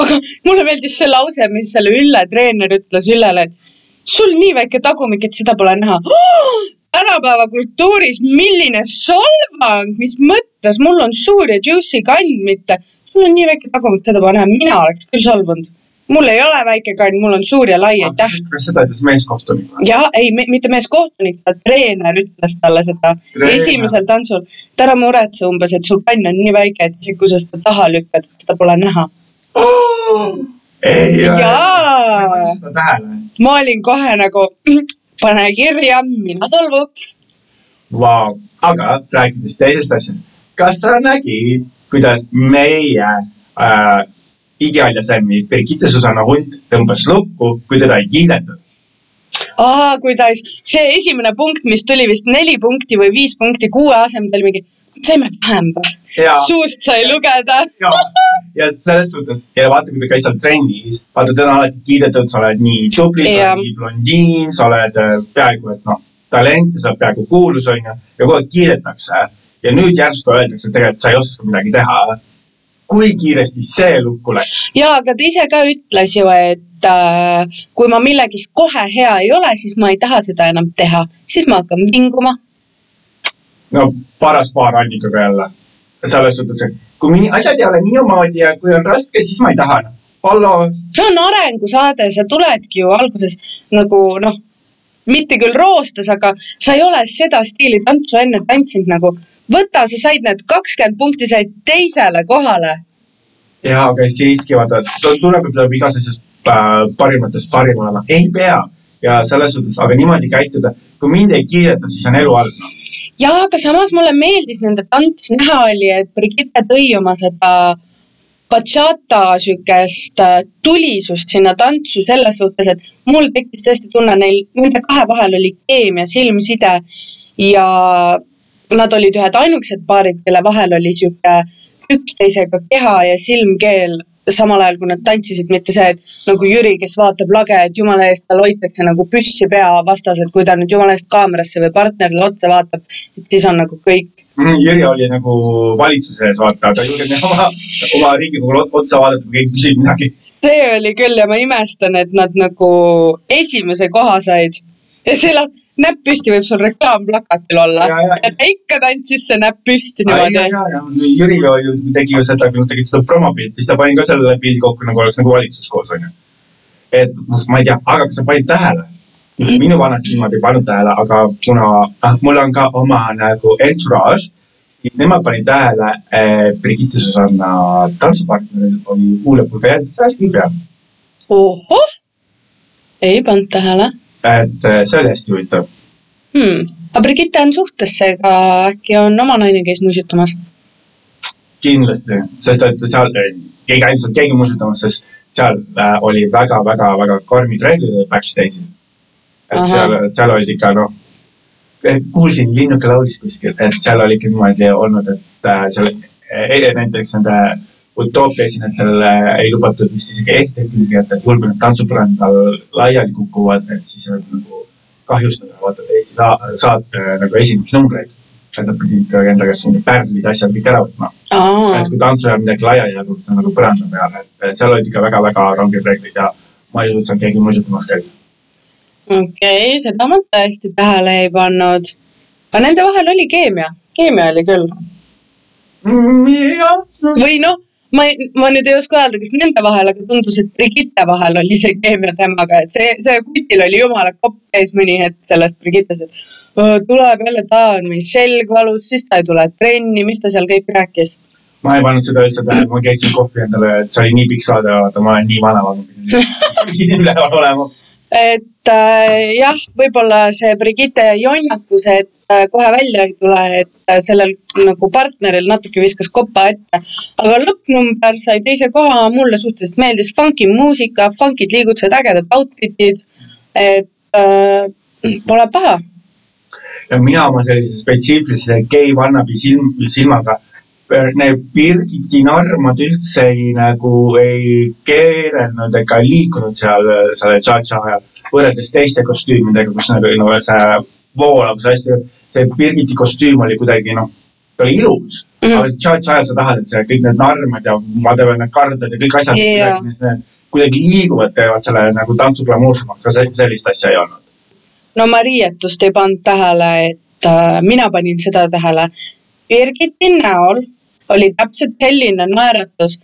D: aga mulle meeldis see lause, mis selle Ülle treener ütles Üllele, et sul nii väike tagumik, et seda pole näha oh!. Tänapäeva kultuuris, milline solvang, mis mõttes, mul on suur ja juicy kann, mitte sul on nii väike tagumik, seda pole näha, mina oleks küll solvunud. mul ei ole väike kann, mul on suur ja lai, aitäh.
C: kas seda ütles meeskohtunik või?
D: ja ei, mitte meeskohtunik, treener ütles talle seda
C: Treener.
D: esimesel tantsul. et ära muretse umbes, et su kann on nii väike, et isegi kui sa seda taha lükkad, seda pole näha.
C: ei, ma ei
D: jaa, ma olin kohe nagu, pane kirja, mina solvuks.
C: Vau, aga rääkides teisest asjast, kas sa nägid, kuidas meie äh, Igialja Slammi Birgitte Susanna Hunt tõmbas lukku, kui teda ei kiidetud?
D: aa, kuidas see esimene punkt, mis tuli vist neli punkti või viis punkti kuue asemel, ta oli mingi, saime vähem või?
C: ja,
D: suust sai lugeda.
C: ja, ja selles suhtes ja vaata, kui ta käis seal trennis, vaata teda alati kiidetud, sa oled nii tubli, sa oled nii blondiin, sa oled äh, peaaegu et noh, talent ja sa oled peaaegu kuulus onju ja kogu aeg kiidetakse ja nüüd järsku öeldakse, et tegelikult sa ei oska midagi teha. kui kiiresti see lukku läks?
D: ja, aga ta ise ka ütles ju, et äh, kui ma millegis kohe hea ei ole, siis ma ei taha seda enam teha, siis ma hakkan vinguma.
C: No paras paar Annikaga jälle. selles suhtes, et kui mini- asjad ei ole minu moodi ja kui on raske, siis ma ei taha hallo,
D: see on arengusaade, sa tuledki ju alguses nagu noh, mitte küll roostes, aga sa ei ole seda stiili tantsu enne tantsinud nagu. võta, sa said need kakskümmend punkti, said teisele kohale.
C: ja aga siiski vaata, tuleb, peab igas asjas äh, parimatest parim olema, ei pea ja selles suhtes, aga niimoodi käituda, kui mind ei kiideta, siis on elu halb noh.
D: ja aga samas mulle meeldis nende tants, näha oli, et Brigitte tõi oma seda bachata siukest äh, tulisust sinna tantsu selles suhtes, et mul tekkis tõesti tunne neil, nende kahe vahel oli keemia, silmside ja nad olid ühed ainukesed paarid, kelle vahel oli sihuke üksteisega keha ja silmkeel samal ajal kui nad tantsisid, mitte see, et nagu Jüri, kes vaatab lage, et jumala eest tal hoitakse nagu püssi pea vastas, et kui ta nüüd jumala eest kaamerasse või partnerile otsa vaatab, et siis on nagu kõik.
C: Mm, Jüri oli nagu valitsuse ees, vaata, ta ei julgenud oma, oma Riigikogule otsa vaadata, kui keegi küsib midagi.
D: see oli küll ja ma imestan, et nad nagu esimese koha said ja see las-, näpp püsti võib sul reklaamplakatil olla ta ikka tantsis see näpp püsti niimoodi
C: ja, ja Jüri ju tegi ju seda, kui nad tegid seda promopilti, siis ta pani ka selle pildi kokku nagu oleks nagu valitsus koos onju. et noh, ma ei tea, aga kas sa panid tähele? minu vanad silmad ei pannud tähele, aga kuna ah, mul on ka oma nagu entourage, siis nemad panid tähele, et Brigitte Susanna tantsupartneril oli huulepulga jälg peal.
D: ohoh, ei pannud tähele
C: et see oli hästi huvitav.
D: hmm.. aga Brigitte on suhtes, seega äkki on oma naine käis musitamas.
C: kindlasti, sest et seal ei käinud seal keegi muusutamas, sest seal äh, oli väga-väga-väga karmid reeglid backstage'is. et
D: Ahah.
C: seal, seal olid ikka noh, kuulsin linnuke laulis kuskil, et seal oli ikka niimoodi olnud, et äh, seal eh, näiteks nende utoopia esinejatel äh, ei lubatud vist isegi ehtekülgi, et juhul kui nad tantsupõrandal laiali kukuvad, et siis nad nagu kahjustada vaata Eesti sa- saate nagu esindusnumbreid. et nad pidid enda käest mingid pärlid, asjad kõik ära võtma et, kui tantsujal midagi laiali jagub, see on nagu põranda peal, et seal olid ikka väga-väga ranged reeglid ja ma ei usu, et seal keegi muusutamas käis.
D: okei okay,, seda ma tõesti tähele ei pannud. aga nende vahel oli keemia, keemia oli küll.
C: jah,
D: või noh, ma ei, ma nüüd ei oska öelda, kas nende vahel, aga tundus, et Brigitte vahel oli see keemia temaga, et see, see kutil oli jumala kopp käis mõni hetk sellest Brigittest, et "Öö, tuleb jälle ta on meil selg valus, siis ta ei tule trenni, mis ta seal kõik rääkis.
C: ma ei pannud seda üldse tähele, ma keetsin kohvi endale, et see oli nii pikk saade, vaata ma olen nii vana, ma pidin üleval olema.
D: et äh, jah, võib-olla see Brigitte jonnakus, et äh, kohe välja ei tule, et äh, sellel nagu partneril natuke viskas kopa ette. aga lõppnumber sai teise koha, mulle suhteliselt meeldis funky muusika, funkid liigutused, ägedad outfit'id. et äh, pole paha.
C: ja mina oma sellise spetsiifilise gei vannabi silm, silmaga, need Birgiti narmad üldse ei nagu ei keerelnud ega liikunud seal selle tša-tša ajal võrreldes teiste kostüümidega, kus nagu no, see voolavus hästi, see Birgiti kostüüm oli kuidagi noh, ta oli ilus mm, -hmm. aga tša-tša ajal sa tahad, et see kõik need narmad ja whatever need kardad ja kõik asjad
D: Jaa.
C: kuidagi, kuidagi liiguvad, teevad selle nagu tantsu glamuursemaks, ka se- sellist asja ei olnud.
D: no ma riietust ei pannud tähele, et äh, mina panin seda tähele. Birgiti näol oli täpselt selline naeratus,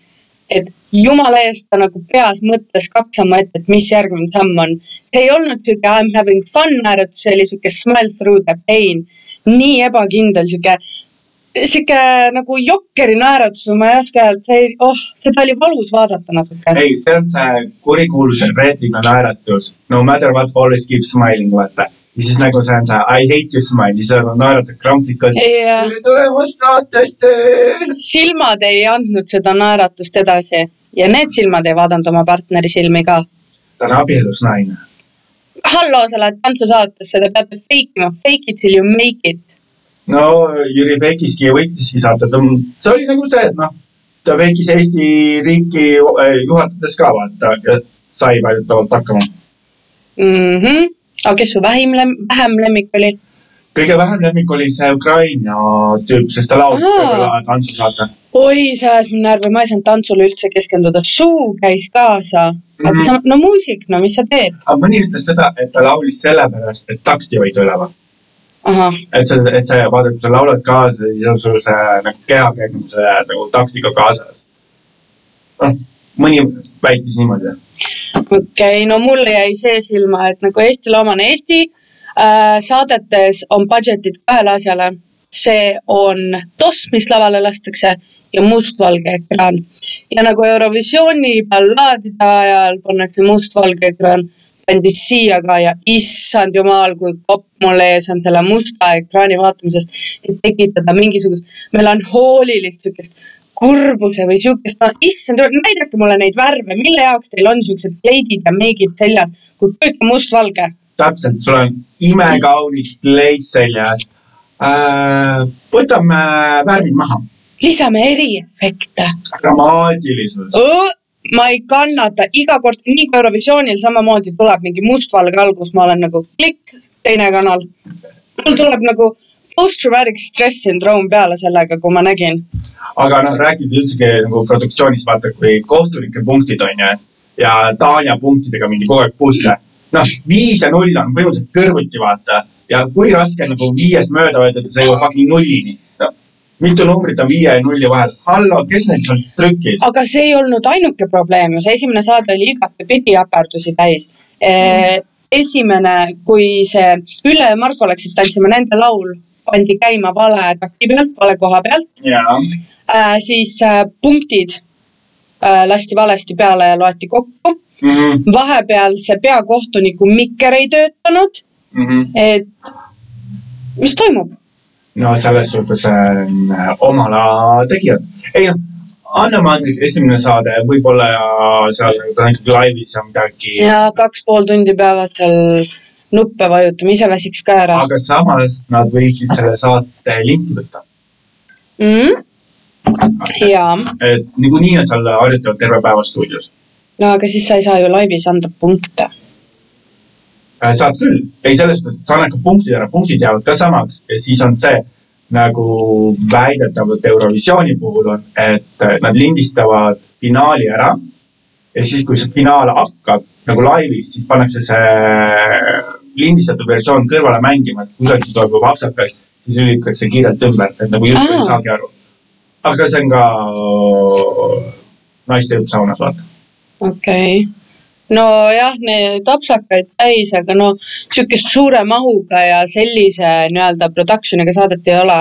D: et jumala eest ta nagu peas mõtles kaks sammu ette, et mis järgmine samm on. see ei olnud sihuke I m having fun naeratus, see oli sihuke smile through the pain. nii ebakindel sihuke, sihuke nagu jokkeri naeratus või ma ei oska öelda, see oh, seda oli valus vaadata natuke.
C: ei, see on see kurikuulus reetrina naeratus. No matter what, always keep smiling, vaata. Ja siis nagu see on see I hate you smile, siis sa naeratad krampsikalt.
D: ja
C: tere tulemast saatesse.
D: silmad ei andnud seda naeratust edasi ja need silmad ei vaadanud oma partneri silmi ka.
C: ta on abielus naine.
D: hallo, sa lähed tantsusaatesse, te peate fake ima, fake it till you make it.
C: no Jüri Pekiski võitiski saate, ta, see oli nagu see, et noh, ta veekis Eesti riiki eh, juhatades ka vaata ja sai väidetavalt hakkama.
D: mhmh, aga kes su vähim lem-, vähem lemmik oli?
C: kõige vähem lemmik oli see Ukraina tüüp, sest ta laulis võib-olla tantsu saate.
D: oi, see ajas mind närvi, ma ei saanud tantsule üldse keskenduda, suu käis kaasa. aga
C: Mhm.
D: sa, no muusik, no mis sa teed?
C: aga mõni ütles seda, et ta laulis sellepärast, et takti hoida üleval.
D: ahah,
C: et sa, et sa vaata, kui sa laulad kaasa, siis on sul see nagu kehakäitumuse nagu taktika kaasas. noh, mõni väitis niimoodi.
D: Okei okay,, no mulle jäi see silma, et nagu Eestile omane Eesti äh, saadetes on budget'id kahele asjale. see on toss, mis lavale lastakse ja mustvalge ekraan. ja nagu Eurovisiooni ballaadide ajal pannakse mustvalge ekraan, pandi siia ka ja issand jumal, kui kopp mul ees on selle musta ekraani vaatamisest, et tekitada mingisugust melanhoolilist siukest kurbuse või siukest, no issand, näidake mulle neid värve, mille jaoks teil on siuksed kleidid ja meigid seljas, kui kõik on mustvalge.
C: täpselt, sul on imekaunis kleit seljas äh,. võtame värvid maha,
D: lisame eriefekte.
C: dramaatilisus,
D: ma ei kannata iga kord, nii kui Eurovisioonil samamoodi tuleb mingi mustvalge algus, ma olen nagu klikk, teine kanal. mul tuleb nagu post-traumatic stress syndroom peale sellega, kui ma nägin.
C: aga noh, rääkides üldsegi nagu produktsioonist, vaata kui kohtunike punktid on ju, ja Tanja punktidega mingi kogu aeg busse. noh, viis ja null on põhimõtteliselt kõrvuti, vaata. ja kui raske on nagu viiest mööda võtta, et sa jõuad fucking nullini no,. mitu numbrit on viie ja nulli vahel? hallo, kes neid seal trükkis?
D: aga see ei olnud ainuke probleem ju, see esimene saade oli igatepidi äpardusi täis eh,. esimene, kui see Ülle ja Marko läksid tantsima, nende laul pandi käima vale takti pealt, vale koha pealt
C: jaa,
D: äh,, siis äh, punktid äh, lasti valesti peale ja loeti kokku.
C: Mhm,
D: vahepeal see peakohtuniku mikker ei töötanud, et mis toimub?
C: no selles suhtes on äh, oma ala tegijad. ei noh, anname andeks, esimene saade võib-olla ja seal ta on ikkagi laivis ja midagi.
D: ja kaks pool tundi peavad seal nuppe vajutama, ise väsiks ka ära
C: aga samas nad võiksid selle saate linti võtta.
D: mm?. jaa,
C: et niikuinii nad seal harjutavad terve päeva stuudios.
D: no aga siis sa ei saa ju laivis anda punkte.
C: Äh, saad küll, ei selles et sa annad ka punktid ära, punktid jäävad ka samaks ja siis on see nagu väidetavalt Eurovisiooni puhul on, et äh, nad lindistavad finaali ära. ja siis, kui see finaal hakkab nagu laivis, siis pannakse see lindistatud versioon kõrvale mängima, et kusagil toimub apsakas, siis lülitatakse kiirelt ümber, et nagu justkui ei
D: Aa.
C: saagi aru. aga see on ka naiste jutt saunas, vaata.
D: okei okay.. nojah, neid apsakaid täis, aga no sihukest suure mahuga ja sellise nii-öelda production'iga saadet ei ole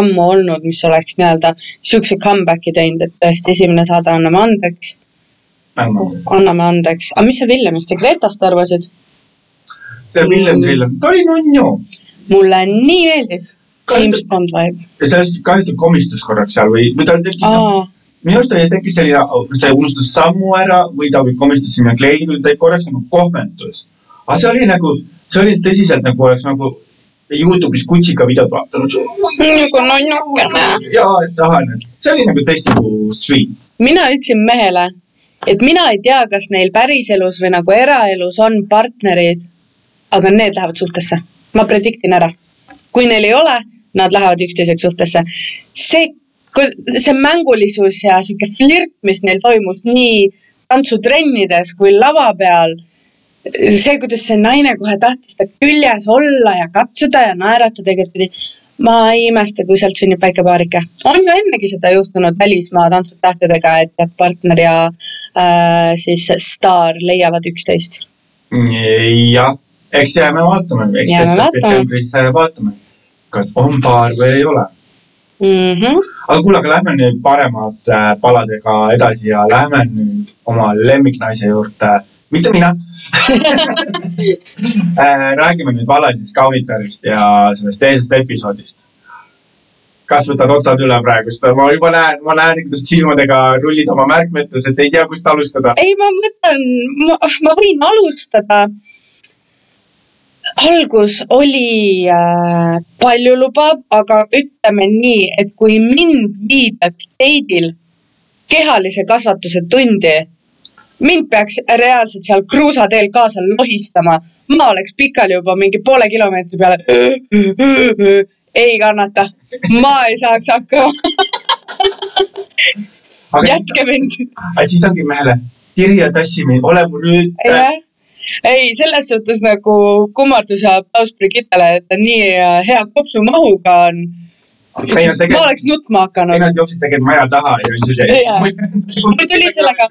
D: ammu olnud, mis oleks nii-öelda sihukese comeback'i teinud, et tõesti esimene saade Anname andeks, anname andeks, aga mis sa Villemist ja Gretast arvasid?
C: See Villem Trillem, ta oli nunnu
D: mulle nii meeldis, James Bond vibe.
C: sellest kahju, et ta komistus korraks seal või, või tal tekkis
D: aa,
C: minu arust tal tekkis selline, ta unustas sammu ära või ta komistas sinna kleidile, ta korraks nagu kohventus. aga see oli nagu, see oli tõsiselt nagu oleks nagu Youtube'is Gucci'ga videot vaadanud.
D: nagu nonnukene.
C: ja, et tahan, et see oli nagu tõesti nagu sweet.
D: mina ütlesin mehele, et mina ei tea, kas neil päriselus või nagu eraelus on partnerid, aga need lähevad suhtesse. ma predict in ära. kui neil ei ole, nad lähevad üksteiseks suhtesse. see, see mängulisus ja sihuke flirt, mis neil toimus nii tantsutrennides kui lava peal. see, kuidas see naine kohe tahtis ta küljes olla ja katsuda ja naerata tegelikult ma ei imesta, kui sealt sünnib väike paarike. on ju ennegi seda juhtunud välismaa tantsutähtedega, et partner ja äh, siis staar leiavad üksteist.
C: jah, eks jääme vaatama, eks detsembris vaatame, kas on paar või ei ole.
D: Mm -hmm.
C: aga kuule, aga lähme nüüd paremate äh, paladega edasi ja lähme nüüd oma lemmiknaise juurde, mitte mina Äh, räägime nüüd valalisest kaunitarist ja sellest teisest episoodist. kas võtad otsad üle praegust, ma juba näen, ma näen, kuidas silmadega rullid oma märkmetes, et ei tea, kust alustada.
D: ei, ma mõtlen, ma võin alustada. Algus oli äh, paljulubav, aga ütleme nii, et kui mind viidaks teidil kehalise kasvatuse tundi, mind peaks reaalselt seal kruusateel kaasa lohistama, ma oleks pikali juba mingi poole kilomeetri peale. ei kannata, ma ei saaks hakkama, jätke mind.
C: Aga siis ongi mehele, tiri ja tassimine, ole mu nüüd.
D: jah, ei selles suhtes nagu kummardus ja aplaus Brigittele, et ta nii äh, hea kopsumahuga on. Ma oleks nutma hakanud.
C: nad jooksid tegelikult maja taha ja siis
D: Jaa. mul tuli sellega,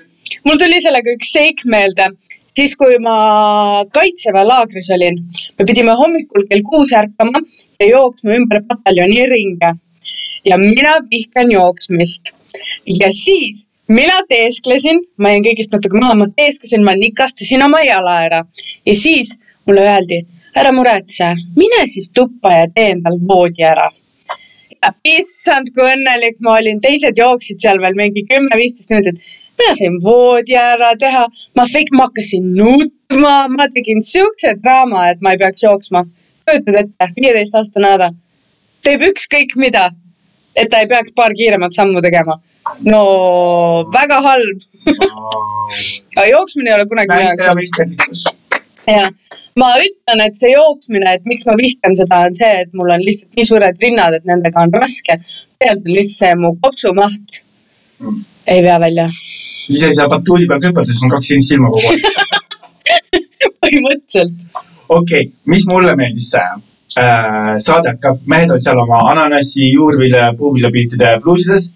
D: mul tuli sellega üks seik meelde, siis kui ma kaitseväe laagris olin, me pidime hommikul kell kuus ärkama ja jooksma ümber pataljoni ringe. ja mina vihkan jooksmist ja siis mina teesklesin, ma jäin kõigist natuke maha, ma teesklesin, ma nikastasin oma jala ära ja siis mulle öeldi, ära muretse, mine siis tuppa ja tee endal voodi ära issand, kui õnnelik ma olin, teised jooksid seal veel mingi kümme-viisteist minutit. mina sain voodi ära teha, ma fake, ma hakkasin nutma, ma tegin siukse draama, et ma ei peaks jooksma. kujutad ette, viieteistaastane Ada teeb ükskõik mida, et ta ei peaks paar kiiremat sammu tegema. No väga halb. aga jooksmine ei ole kunagi minu jaoks olnud.
C: meisterlikkus.
D: ja ma ütlen, et see jooksmine, et miks ma vihkan seda, on see, et mul on lihtsalt nii suured rinnad, et nendega on raske. tegelikult on lihtsalt see mu kopsumaht ei vea välja.
C: ise ei saa batuudi peal küpelda, siis on kaks sinist silma kogu aeg.
D: põhimõtteliselt.
C: okei okay,, mis mulle meeldis äh, saade hakkab, mehed olid seal oma ananassi, juurvilja ja puuviljapiltide pluusides.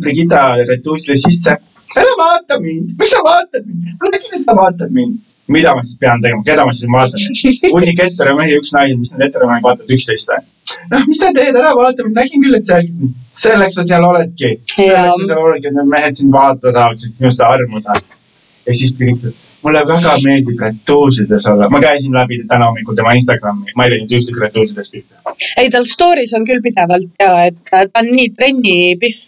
C: Brigitta retuusile sisse. ära vaata mind, miks sa vaatad mind? ma nägin, et sa vaatad mind. mida ma siis pean tegema, keda ma siis vaatan? hunnik heteromehi, üks naine, mis need heteromehid vaatavad üksteist või? noh, mis sa teed, ära vaata mind, nägin küll, et sa jälgid mind. selleks sa seal oledki. selleks sa seal oledki, et need mehed sind vaatama saavad, siis sinusse armuda. ja siis Brigitta, mulle väga meeldib retuusides olla, ma käisin läbi täna hommikul tema Instagrami, ma ei leidnud ühtegi retuusides pihta.
D: ei, tal story's on küll pidevalt ja et ta on nii trennipihv.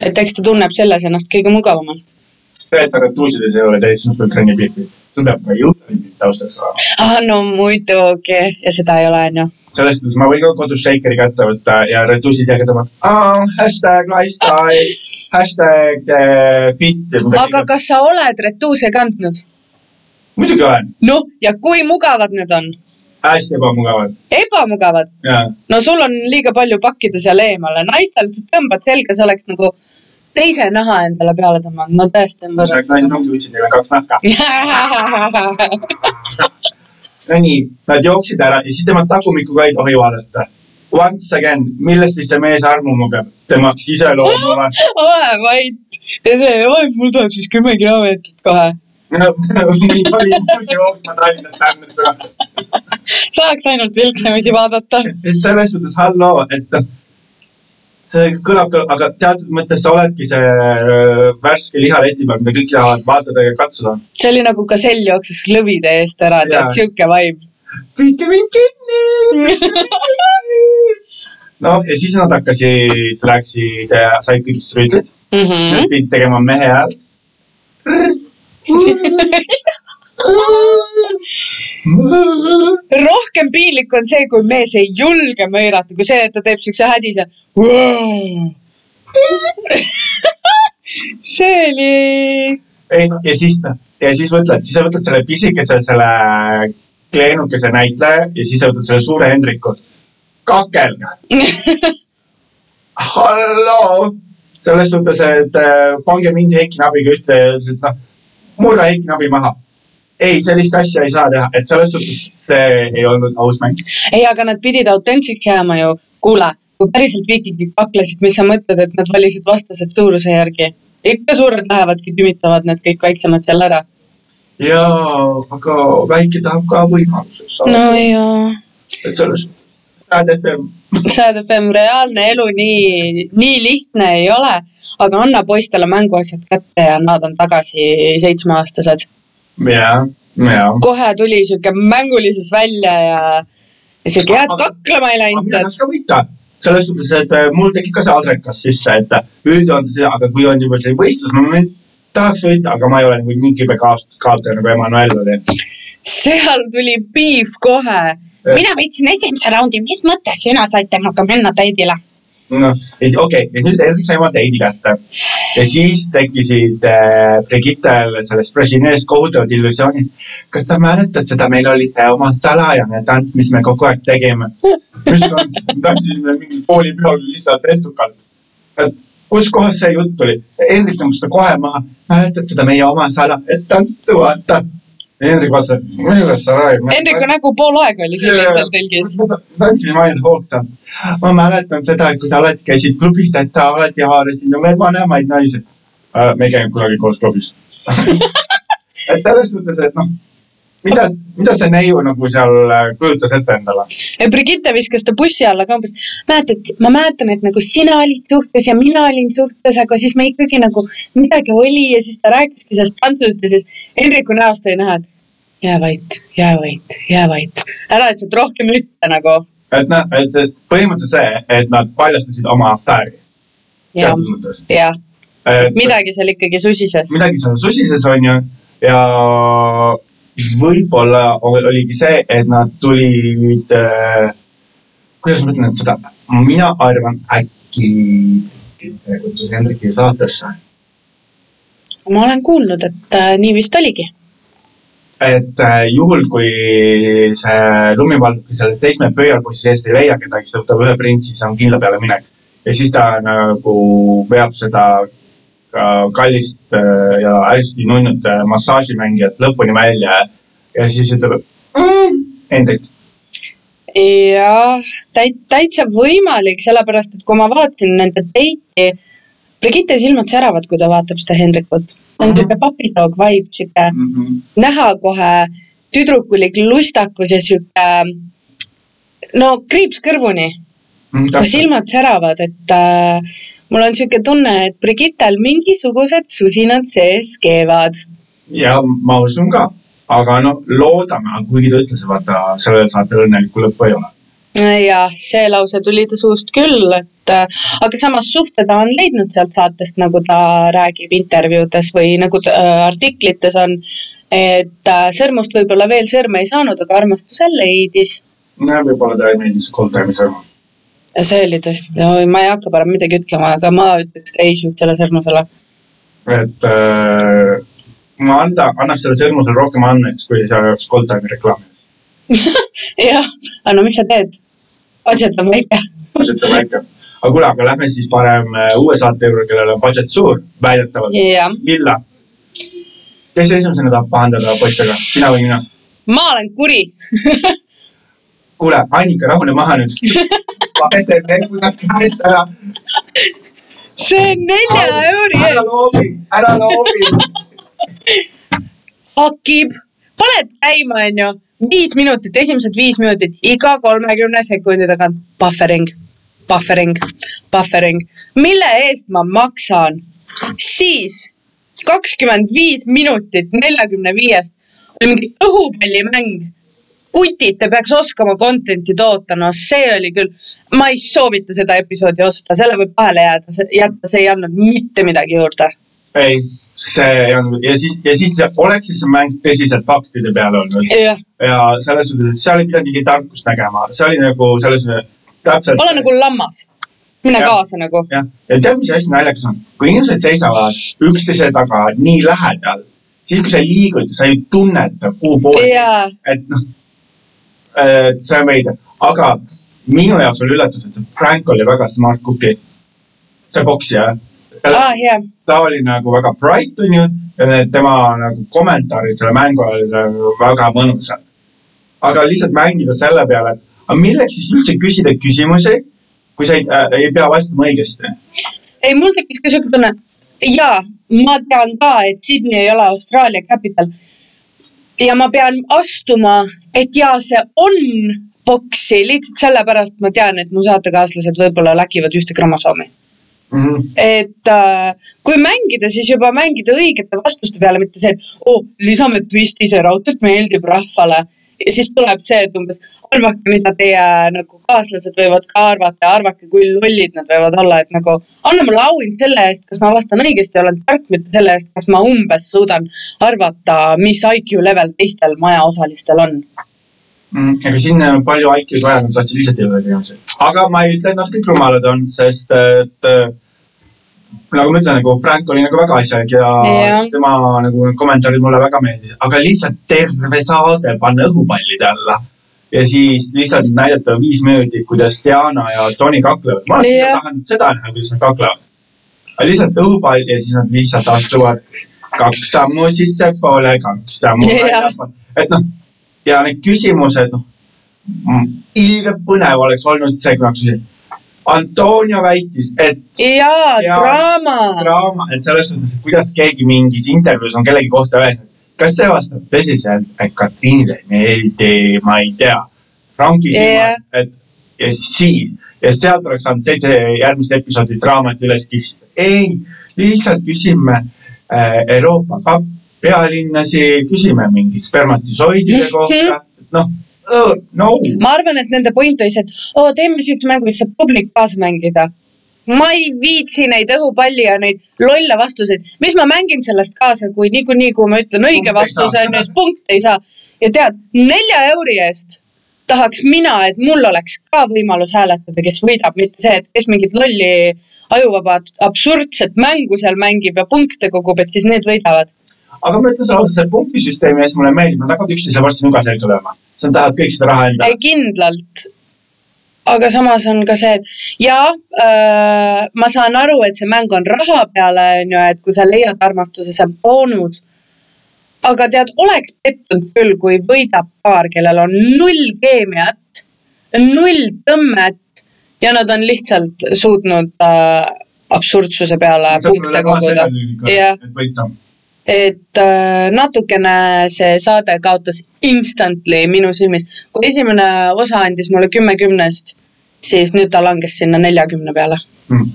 D: Et eks ta tunneb selles ennast kõige mugavamalt.
C: see, et sa retuusides ei ole täis, trenni pihti. sul peab ka jõupilt taustaks olema.
D: ah, no muidugi ja seda ei ole, onju.
C: selles suhtes ma võin ka kodus Shakeri kätte võtta ja retuusid jääga tõmmata. hashtag lifestyle, hashtag eh, fit.
D: aga kas sa oled retuuse kandnud?
C: muidugi olen,
D: noh, ja kui mugavad need on?
C: Hästi ebamugavad
D: ebamugavad. no sul on liiga palju pakkida seal eemale, naistel tõmbad selga, sa oleks nagu teise naha endale peale tõmmanud, no tõesti on
C: selleks naised ongi võtsid neile kaks nahka. Nonii, nad jooksid ära ja siis tema tagumikku ka ei tohi vaadata. Once again, millest siis see mees armuma peab? tema iseloomu
D: ole vait ja see, oi, mul tuleb siis kümme kilomeetrit kohe.
C: Nii oli uusi jooksma Tallinnast Pärnusse.
D: saaks ainult vilksamisi vaadata.
C: sest selles suhtes halloo, et noh, see kõlab aga teatud mõttes sa oledki see värske lihaleti peal, mida kõik tahavad vaatada ja katsuda.
D: see oli nagu Gazell jooksis lõvide eest ära, tead, sihuke vibe.
C: püüdke mind kinni. noh, ja siis nad hakkasid, läksid, said kõik strüütlid,
D: Mhm.
C: nad pidid tegema mehe häält.
D: rohkem piinlik on see, kui mees ei julge möirata, kui see, et ta teeb siukse hädise. see oli,
C: ei ja siis noh, ja siis mõtled, siis sa võtad selle pisikese, selle kleenukese näitleja ja siis sa võtad selle suure Hendriku. kakelga. halloo, selles suhtes, et äh, pange mind Heiki Nabiga ühte et noh, murra Heiki Nabi maha. ei, sellist asja ei saa teha, et selles suhtes see ei olnud aus mäng.
D: ei, aga nad pidid autentseks jääma ju. kuule, kui päriselt viikingid kaklesid, miks sa mõtled, et nad valisid vastased suuruse järgi? ikka suured lähevadki, tümitavad need kõik väiksemad seal ära.
C: jaa, aga väike tahab ka võimaluseks saada
D: no jaa.
C: et selles näed, FM.
D: Sad FM reaalne elu nii, nii lihtne ei ole, aga anna poistele mänguasjad kätte ja nad on tagasi seitsmeaastased.
C: jah, jah.
D: kohe tuli sihuke mängulisus välja ja, ja sihuke head kaklema ei
C: aga
D: läinud
C: mina. tahaks ka võita. selles suhtes, et äh, mul tekib ka see adrekas sisse, et äh, üldjoontes, aga kui on juba see võistlus, ma nüüd tahaks võita, aga ma ei ole nagu nii kibe kaotaja nagu Emmanuel oli.
D: seal tuli piif kohe. Mina võitsin esimese raundi, mis mõttes sina said temaga minna teidile?
C: noh, ja siis okei okay,, ja nüüd Erik sai oma teidi kätte. ja siis tekkisid äh, Brigittel sellest Brežineest kohutavad illusioonid. kas sa mäletad seda, meil oli see oma salajane tants, mis me kogu aeg tegime. mis tants, tantsisime mingil koolipeol lihtsalt edukalt. et kuskohast see jutt tuli? Hendrik tõmbas seda kohe maha. mäletad seda meie oma salajast tantsu, vaata. Hendrik vaatas, et millest sa räägid.
D: Hendriku nägu pool aega oli selline seal telgis.
C: tantsime ainult hoogsalt. ma mäletan seda, et kui sa alati käisid klubis, et sa alati haarasid ju veel vanemaid naisi äh,. me ei käinud kunagi koos klubis. et selles mõttes, et noh, mida, mida see neiu nagu seal äh, kujutas ette endale?
D: Brigitte viskas ta bussi alla ka umbes, mäletad, ma mäletan, et nagu sina olid suhtes ja mina olin suhtes, aga siis me ikkagi nagu midagi oli ja siis ta rääkiski sellest tantsust ja siis Hendriku näost oli näha, et jää vait, jää vait, jää vait. ära lihtsalt rohkem ütle nagu.
C: et noh, et, et põhimõtteliselt see, et nad paljastasid oma afääri
D: jah, jah, midagi seal ikkagi susises.
C: midagi seal susises on ju ja võib-olla ol- oligi see, et nad tulid äh,, kuidas ma ütlen seda, mina arvan äkki kutsus Hendriki saatesse.
D: ma olen kuulnud, et äh, nii vist oligi.
C: et äh, juhul, kui see lumivalduki selle seitsme pöialpussi seest ei leia kedagi, siis ta võtab ühe printsi, siis on kindla peale minek. ja siis ta nagu veab seda kallist äh, ja hästi nunnut massaažimängijat lõpuni välja ja siis ütleb mm,, Hendrik,
D: jah, täit-, täitsa võimalik, sellepärast et kui ma vaatasin nende peiti, Brigitte silmad säravad, kui ta vaatab seda Hendrikut. ta on
C: Mhm.
D: siuke papidoog vibe, siuke näha kohe tüdrukulik lustakus ja siuke no kriips kõrvuni, kui silmad säravad, et äh, mul on siuke tunne, et Brigittel mingisugused susinad sees keevad.
C: ja ma usun ka, aga noh, loodame, kuigi ta ütles, vaata sellel saatel õnnelikku lõppu ei ole.
D: jah, see lause tuli ta suust küll, et äh, aga samas suhte ta on leidnud sealt saatest, nagu ta räägib intervjuudes või nagu ta, äh, artiklites on. et äh, sõrmust võib-olla veel sõrme ei saanud, aga armastuse leidis.
C: no võib-olla talle meeldis Cold Time'i sõrm.
D: ja see oli tõesti no,, ma ei hakka parem midagi ütlema, aga ma ütleks ei siuksele sõrmusele.
C: et äh, ma anda, annaks selle sõrmusele rohkem andmeks, kui see oleks Cold Time'i reklaam.
D: jah, aga no miks sa teed? budget on väike.
C: ma ütlen väike. aga kuule, aga lähme siis parem äh, uue saate juurde, kellel on budget suur, väidetavalt.
D: jah,
C: Villa. kes esimesena tahab pahandada poistega, sina või mina?
D: ma olen kuri.
C: kuule, Annika, rahune maha nüüd. need näpud käest ära.
D: see on nelja euri
C: ära
D: eest.
C: loobi, ära loobi.
D: hakib, paned käima, onju, viis minutit, esimesed viis minutit, iga kolmekümne sekundi tagant buffering, buffering, buffering, mille eest ma maksan, siis kakskümmend viis minutit neljakümne viiest oli mingi õhupallimäng. kutid, te peaks oskama content'i toota, no see oli küll, ma ei soovita seda episoodi osta, selle võib vahele jääda, jätta, see ei andnud mitte midagi juurde.
C: ei, see on ja siis, ja siis oleks siis see mäng tõsiselt faktide peale olnud ja selles suhtes, et seal ei pidanud isegi tarkust nägema, see oli nagu selles täpselt.
D: ole nagu lammas, mine
C: Jah.
D: kaasa nagu.
C: jah, ja tead, mis asi naljakas on, kui inimesed seisavad üksteise taga nii lähedal, siis kui sa liigud, sa ei tunneta, kuhu poole, et noh, see on veider, aga minu jaoks oli üllatus, et Frank oli väga smart cookie, see poksija,
D: aa jah,
C: ta oli nagu väga bright onju tema nagu kommentaarid selle mängu olid nagu väga mõnusad. aga lihtsalt mängida selle peale, et aga milleks siis üldse küsida küsimusi, kui sa ei äh,, ei pea vastama õigesti.
D: ei mul tekkis ka siuke tunne, jaa, ma tean ka, et Sydney ei ole Austraalia capital. Ja ma pean astuma, et jaa, see on boksi lihtsalt sellepärast ma tean, et mu saatekaaslased võib-olla läkivad ühte kromosoomi.
C: Mhm.
D: et äh, kui mängida, siis juba mängida õigete vastuste peale, mitte see, et oh, lisame twisti, see raudselt meeldib rahvale. ja siis tuleb see, et umbes arvake, mida teie nagu kaaslased võivad ka arvata ja arvake, kui lollid nad võivad olla, et nagu anna mulle auhind selle eest, kas ma vastan õigesti ja olen tark, mitte selle eest, kas ma umbes suudan arvata, mis IQ level teistel majaosalistel on.
C: Mm, ega siin on palju IQ-d vaja, nad tahtsid lihtsalt jõuda inimesi. aga ma ei ütle, et nad kõik rumalad on, sest et äh, nagu ma ütlen, nagu Frank oli nagu väga asjalik ja
D: Jah.
C: tema nagu kommentaarid mulle väga meeldisid, aga lihtsalt terve saade panna õhupallide alla ja siis lihtsalt näidata viis minutit, kuidas Diana ja Tony kaklevad. ma olen
D: Jah.
C: tahtnud seda näha, kuidas nad kaklevad. lihtsalt õhupall ja siis nad lihtsalt astuvad kaks sammu sissepoole, kaks sammu väljapoole, et noh ja need küsimused, noh, ilgelt põnev oleks olnud see, kui ma hakkasin. Antonio väitis, et
D: Jaa. draama.
C: draama, et selles suhtes, et kuidas keegi mingis intervjuus on kellegi kohta öelnud, kas see vastab tõsiselt, et Katriinile meeldi, ma ei tea, Franki
D: Jah.
C: silmad, et ja siis ja sealt oleks saanud seitse järgmist episoodi draamat üles kihvida. ei, lihtsalt küsime äh, Euroopa kapp pealinnasi, küsime mingi spermatisoidide
D: Mhm.
C: kohta, noh, no.
D: ma arvan, et nende point oli see, et oo, teeme siukse mängu, mis saab publik kaasa mängida. Ma ei viitsi neid õhupalli ja neid lolle vastuseid, mis ma mängin sellest kaasa, kui niikuinii, kui ma ütlen õige vastuse on ju, siis punkte ei saa. ja tead, nelja euri eest tahaks mina, et mul oleks ka võimalus hääletada, kes võidab, mitte see, et kes mingit lolli ajuvaba absurdset mängu seal mängib ja punkte kogub, et siis need võidavad.
C: aga ma ütlen sulle ausalt, see punktisüsteemi ees mulle meeldib, nad hakkavad üksteise vastu nuga selga lööma. sa tahad kõik seda raha endale
D: ei, kindlalt. Aga samas on ka see, et jaa äh,, ma saan aru, et see mäng on raha peale, on ju, et kui sa leiad armastuse, see on boonus. aga tead, oleks pettunud küll, kui võidab paar, kellel on null keemiat, null tõmmet ja nad on lihtsalt suutnud äh, absurdsuse peale punkte koguda. jah,
C: et võita.
D: Et äh, natukene see saade kaotas instantly minu silmis. kui esimene osa andis mulle kümme kümnest, siis nüüd ta langes sinna neljakümne peale.
C: Mm.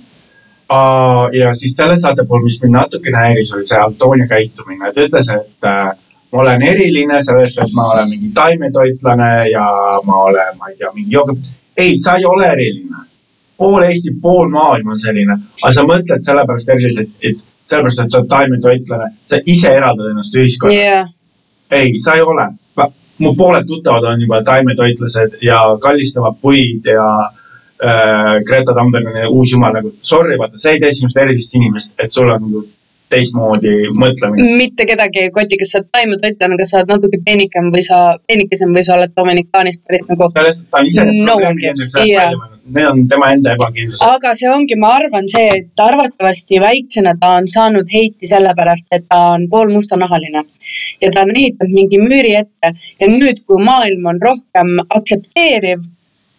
C: ja siis selle saate puhul, mis mind natukene häiris, oli see Antonia käitumine, ta ütles, et äh, ma olen eriline sellest, et ma olen mingi taimetoitlane ja ma olen, ma ei tea, mingi joogi. ei, sa ei ole eriline. pool Eesti, pool maailma on selline, aga sa mõtled sellepärast eriliselt, et sellepärast, et sa oled taimetoitlane, sa ise eraldad ennast ühiskonnast.
D: jah,
C: ei, sa ei ole. mu pooled tuttavad on juba taimetoitlased ja kallistavad puid ja äh, Greta Thunberg on uus jumal nagu, sorry, vaata, sa ei tee sinust erilist inimest, et sul on nagu teistmoodi mõtlemine.
D: mitte kedagi ei koti, kas sa oled taimetoitlane, kas sa oled natuke peenikem või sa, peenikesem või sa oled Dominikaanist pärit nagu.
C: sellest, ta on ise
D: No gives,
C: endaks
D: yeah.
C: välja mõelnud, need on tema enda ebakindlused.
D: aga see ongi, ma arvan, see, et arvatavasti väiksena ta on saanud heiti sellepärast, et ta on poolmustanahaline. ja ta on ehitanud mingi müüri ette ja nüüd, kui maailm on rohkem aktsepteeriv,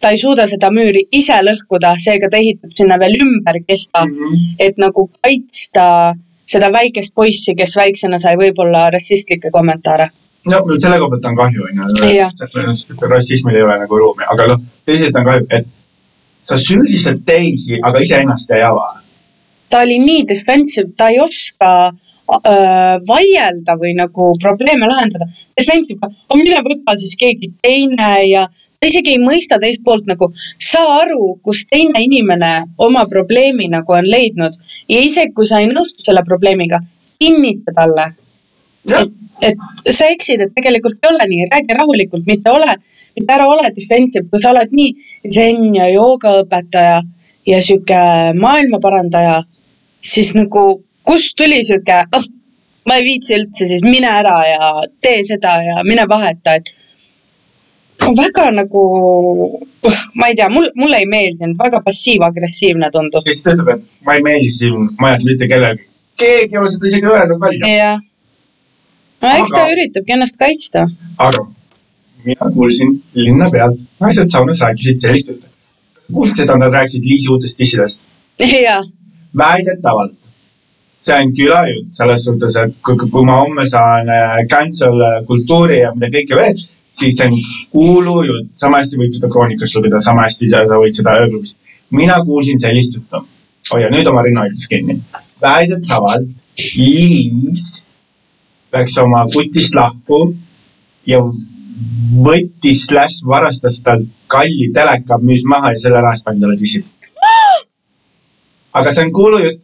D: ta ei suuda seda müüri ise lõhkuda, seega ta ehitab sinna veel ümber kesta,
C: Mhm.
D: et nagu kaitsta seda väikest poissi, kes väiksena sai võib-olla rassistlikke kommentaare.
C: no selle koha pealt on kahju, onju. rassismil ei ole nagu ruumi, aga noh, teisalt on kahju, et sa süüdistad teisi, aga iseennast ei ava.
D: ta oli nii defensive, ta ei oska äh, vaielda või nagu probleeme lahendada. Defensive, aga mine võta siis keegi teine ja ta isegi ei mõista teist poolt nagu, saa aru, kus teine inimene oma probleemi nagu on leidnud. Ja isegi kui sa ei nõustu selle probleemiga, kinnita talle,
C: jah,
D: et sa eksid, et tegelikult ei ole nii, räägi rahulikult, mitte ole, mitte ära ole defensive, kui sa oled nii zen ja joogaõpetaja ja sihuke maailmaparandaja, siis nagu kust tuli sihuke, oh, ma ei viitsi üldse, siis mine ära ja tee seda ja mine vaheta, et väga nagu, ma ei tea, mul, mulle ei meeldinud, väga passiiv-agressiivne tundus.
C: siis ta ütleb, et ma ei meeldi siin majas mitte kellelegi. keegi ei ole seda isegi öelnud välja.
D: jah. no eks ta
C: Aga-
D: üritabki ennast kaitsta.
C: aga mina kuulsin linna pealt, naised saunas rääkisid sellist juttu. kuulsid seda, nad rääkisid Liisi uutest dissidest?
D: jah,
C: väidetavalt. see on külajutt selles suhtes, et kui, kui ma homme saan äh, cancel kultuuri ja mida kõike veel, siis see on kuulujutt, sama hästi võib seda kroonikast lugeda, sama hästi sa, võid seda ööklubist. mina kuulsin sellist juttu. hoia nüüd oma rinnahoidlas kinni. väidetavalt Liis läks oma kutist lahku ja võttis slaš varastas talt kalli teleka, müüs maha ja selle rahast pani talle dissid. aga see on kuulujutt.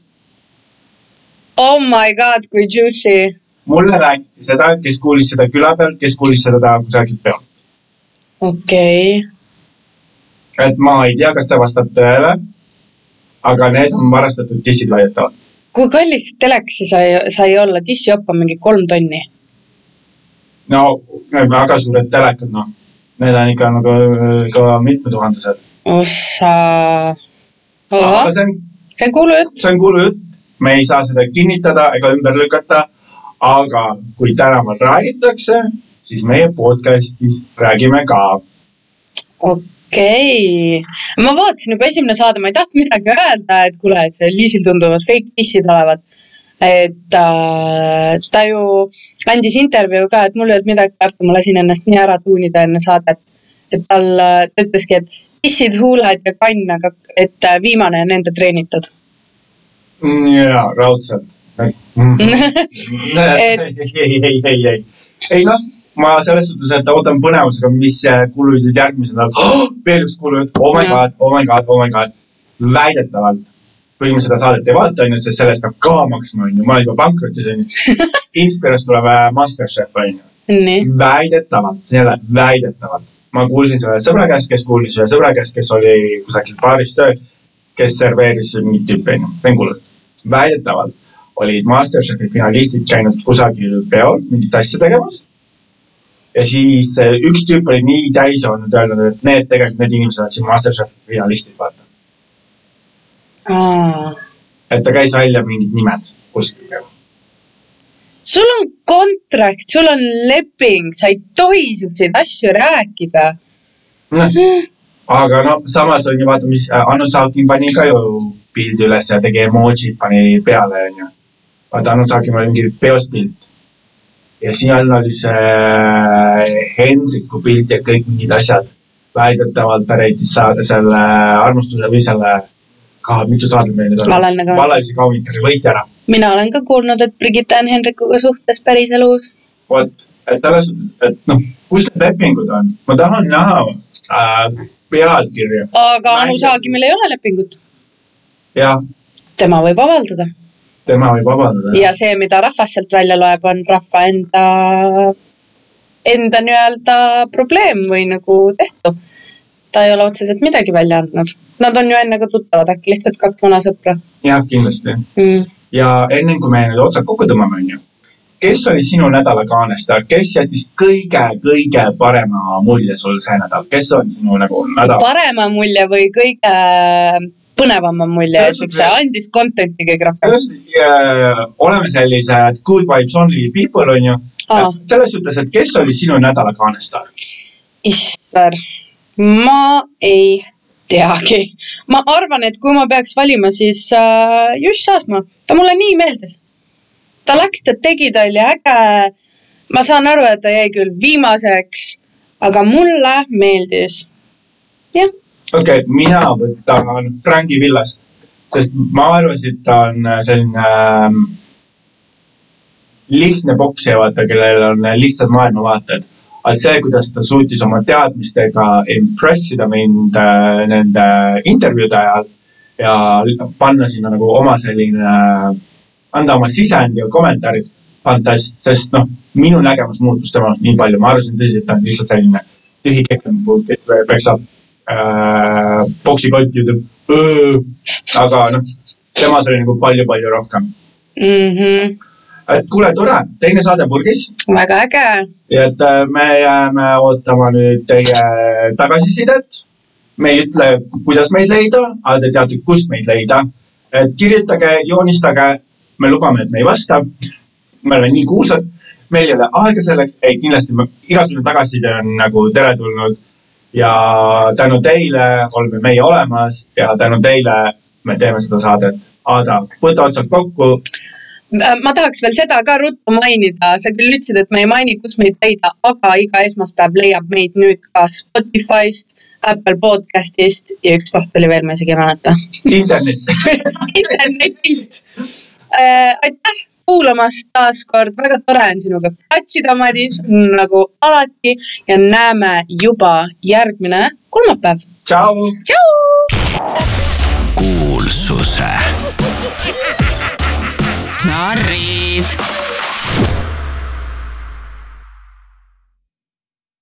D: oh my god, kui juicy.
C: mulle räägiti seda, kes kuulis seda küla pealt, kes kuulis seda kusagilt pealt.
D: okei okay.,
C: et ma ei tea, kas see vastab tõele. aga need on varastatud dissid väidetavalt.
D: kui kallis see telekas sai, sai olla, dissijopp on mingi kolm tonni.
C: No need väga suured telekad, noh. Need on ikka nagu ka mitmetuhandesed.
D: ossa.
C: aga see on
D: see on kuulujutt.
C: see on kuulujutt, me ei saa seda kinnitada ega ümber lükata. aga kui tänaval räägitakse, siis meie podcast'is räägime ka.
D: okei okay., ma vaatasin juba esimene saade, ma ei tahtnud midagi öelda, et kuule, et see Liisil tunduvad fake dissid olevat. Et äh, ta ju andis intervjuu ka, et mul ei olnud midagi karta, ma lasin ennast nii ära tuunida enne saadet. et tal, ta ütleski, et dissid, huuled ja kann, aga et äh, viimane on enda treenitud.
C: jaa, raudselt. ei, ei, ei, ei, ei, ei noh, ma selles suhtes, et ootan põnevusega, mis kuulujutud järgmisel nädalal oh, veel üks kuulujutt, oh my god, oh my god, oh my god, väidetavalt, kuigi ma seda saadet ei vaata, onju, sest sellest peab ka maksma, onju, ma olen juba pankrotis, onju. Inspirast tuleb äh, Masterchef, onju. väidetavalt, ole väidetavalt, ma kuulsin selle sõbra käest, kes kuulis ühe sõbra käest, kes oli kusagil baaris tööl, kes serveeris mingit tüüpi onju, vengulat. väidetavalt olid Masterchefi finalistid käinud kusagil peol mingit asja tegemas. ja siis eh, üks tüüp oli nii täis olnud, öelnud, et need tegelikult, need inimesed on siin Masterchefi finalistid, vaata. Et ta käis välja mingid nimed kuskil peal.
D: sul on kontrakt, sul on leping, sa ei tohi siukseid asju rääkida.
C: noh, aga no samas on ju vaata, mis äh, Anu Saakin pani ka ju pildi üles ja tegi emotsid pani peale onju. vaata Anu Saakin oli mingi peost pilt. ja seal oli see äh, Hendriku pilt ja kõik mingid asjad. väidetavalt ta reitis saada selle armastuse või selle, mitu saadet meil nüüd on
D: Vallalise
C: vallalise kaunikari võitjana.
D: mina olen ka kuulnud, et Brigitte on Henrikuga suhtes päriselus.
C: vot, et selles suhtes, et noh, kus need lepingud on, ma tahan näha äh, pealkirja
D: aga Anu. Saagimil ei ole lepingut.
C: ja
D: tema võib avaldada
C: tema võib vabandada.
D: ja see, mida rahvas sealt välja loeb, on rahva enda, enda nii-öelda probleem või nagu tehtu. Ta ei ole otseselt midagi välja andnud. Nad on ju enne ka tuttavad, äkki lihtsalt kaks vana sõpra
C: jah, kindlasti.
D: mm..
C: ja enne kui me nüüd otsad kokku tõmbame, onju. kes oli sinu nädala kaanestaar, kes jättis kõige-kõige parema mulje sul see nädal, kes on sinu nagu nädala?
D: parema mulje või kõige põnevama mulje, siukse andis content'i kõige rohkem.
C: äh, oleme sellised good vibes only people onju selles suhtes, et kes oli sinu nädala kaanestaar?
D: issand, ma ei teagi. ma arvan, et kui ma peaks valima, siis äh, Juss Saasmaa, ta mulle nii meeldis. ta läks, ta tegi, ta oli äge. ma saan aru, et ta jäi küll viimaseks, aga mulle meeldis. jah,
C: okei okay,, mina võtan Franki Villast, sest ma arvasin, et ta on äh, selline ähm, lihtne poksija, vaata, kellel on lihtsad maailmavaated. Aga see, kuidas ta suutis oma teadmistega impress ida mind äh, nende intervjuude ajal ja panna sinna nagu oma selline, anda oma sisend ja kommentaarid, fantast-, sest noh, minu nägemus muutus temast nii palju, ma arvasin tõsiselt, et ta on lihtsalt selline tühi kekk, kes peksab äh, poksikott ja ütleb. aga noh, temas oli nagu palju-palju rohkem.
D: mm -hmm.
C: Et kuule, tore, teine saade purgis
D: väga äge.
C: ja et äh, me jääme ootama nüüd teie tagasisidet. me ei ütle, kuidas meid leida, aga te teate, kust meid leida. et kirjutage, joonistage, me lubame, et me ei vasta. me oleme nii kuulsad, meil ei ole aega selleks, ei kindlasti igasugune tagasiside on nagu teretulnud. ja tänu teile oleme meie olemas ja tänu teile me teeme seda saadet. Aada, võta otsad kokku.
D: Äh, ma tahaks veel seda ka ruttu mainida, sa küll ütlesid, et me ei maini, kus meid leida, aga iga esmaspäev leiab meid nüüd ka Spotify'st, Apple podcast'ist ja üks koht oli veel, ma isegi ei mäleta.
C: internet.
D: internetist äh,. aitäh kuulamast taas kord, väga tore on sinuga katšida, Madis, nagu alati ja näeme juba järgmine kolmapäev.
C: tšau.
D: tšau.
A: kuulsuse
B: narrid